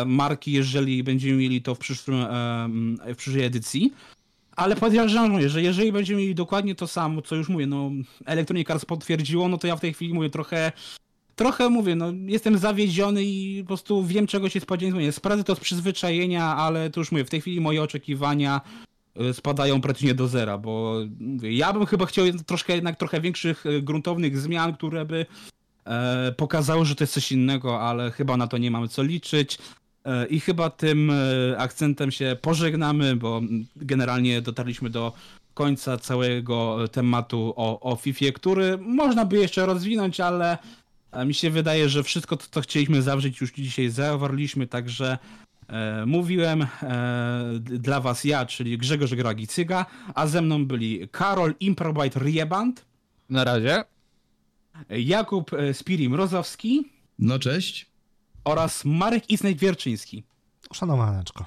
marki, jeżeli będziemy mieli to w, przyszłym, w przyszłej edycji. Ale podejrzewam, że jeżeli będziemy mieli dokładnie to samo, co już mówię, no Electronic Arts potwierdziło, no to ja w tej chwili mówię trochę trochę mówię, no jestem zawiedziony i po prostu wiem czego się spodziewać. Sprawdzę to z przyzwyczajenia, ale to już mówię, w tej chwili moje oczekiwania y, spadają praktycznie do zera, bo mówię, ja bym chyba chciał troszkę jednak trochę większych y, gruntownych zmian, które by e, pokazały, że to jest coś innego, ale chyba na to nie mamy co liczyć. E, I chyba tym e, akcentem się pożegnamy, bo generalnie dotarliśmy do końca całego tematu o, o FIFA, który można by jeszcze rozwinąć, ale mi się wydaje, że wszystko to, co chcieliśmy zawrzeć, już dzisiaj zawarliśmy, także e, mówiłem e, dla was ja, czyli Grzegorz Gragicyga, a ze mną byli Karol Improbite Rieband, Na razie. Jakub e, Spiri Mrozowski No cześć. Oraz Marek Isnej Wierczyński. Szanowaneczko.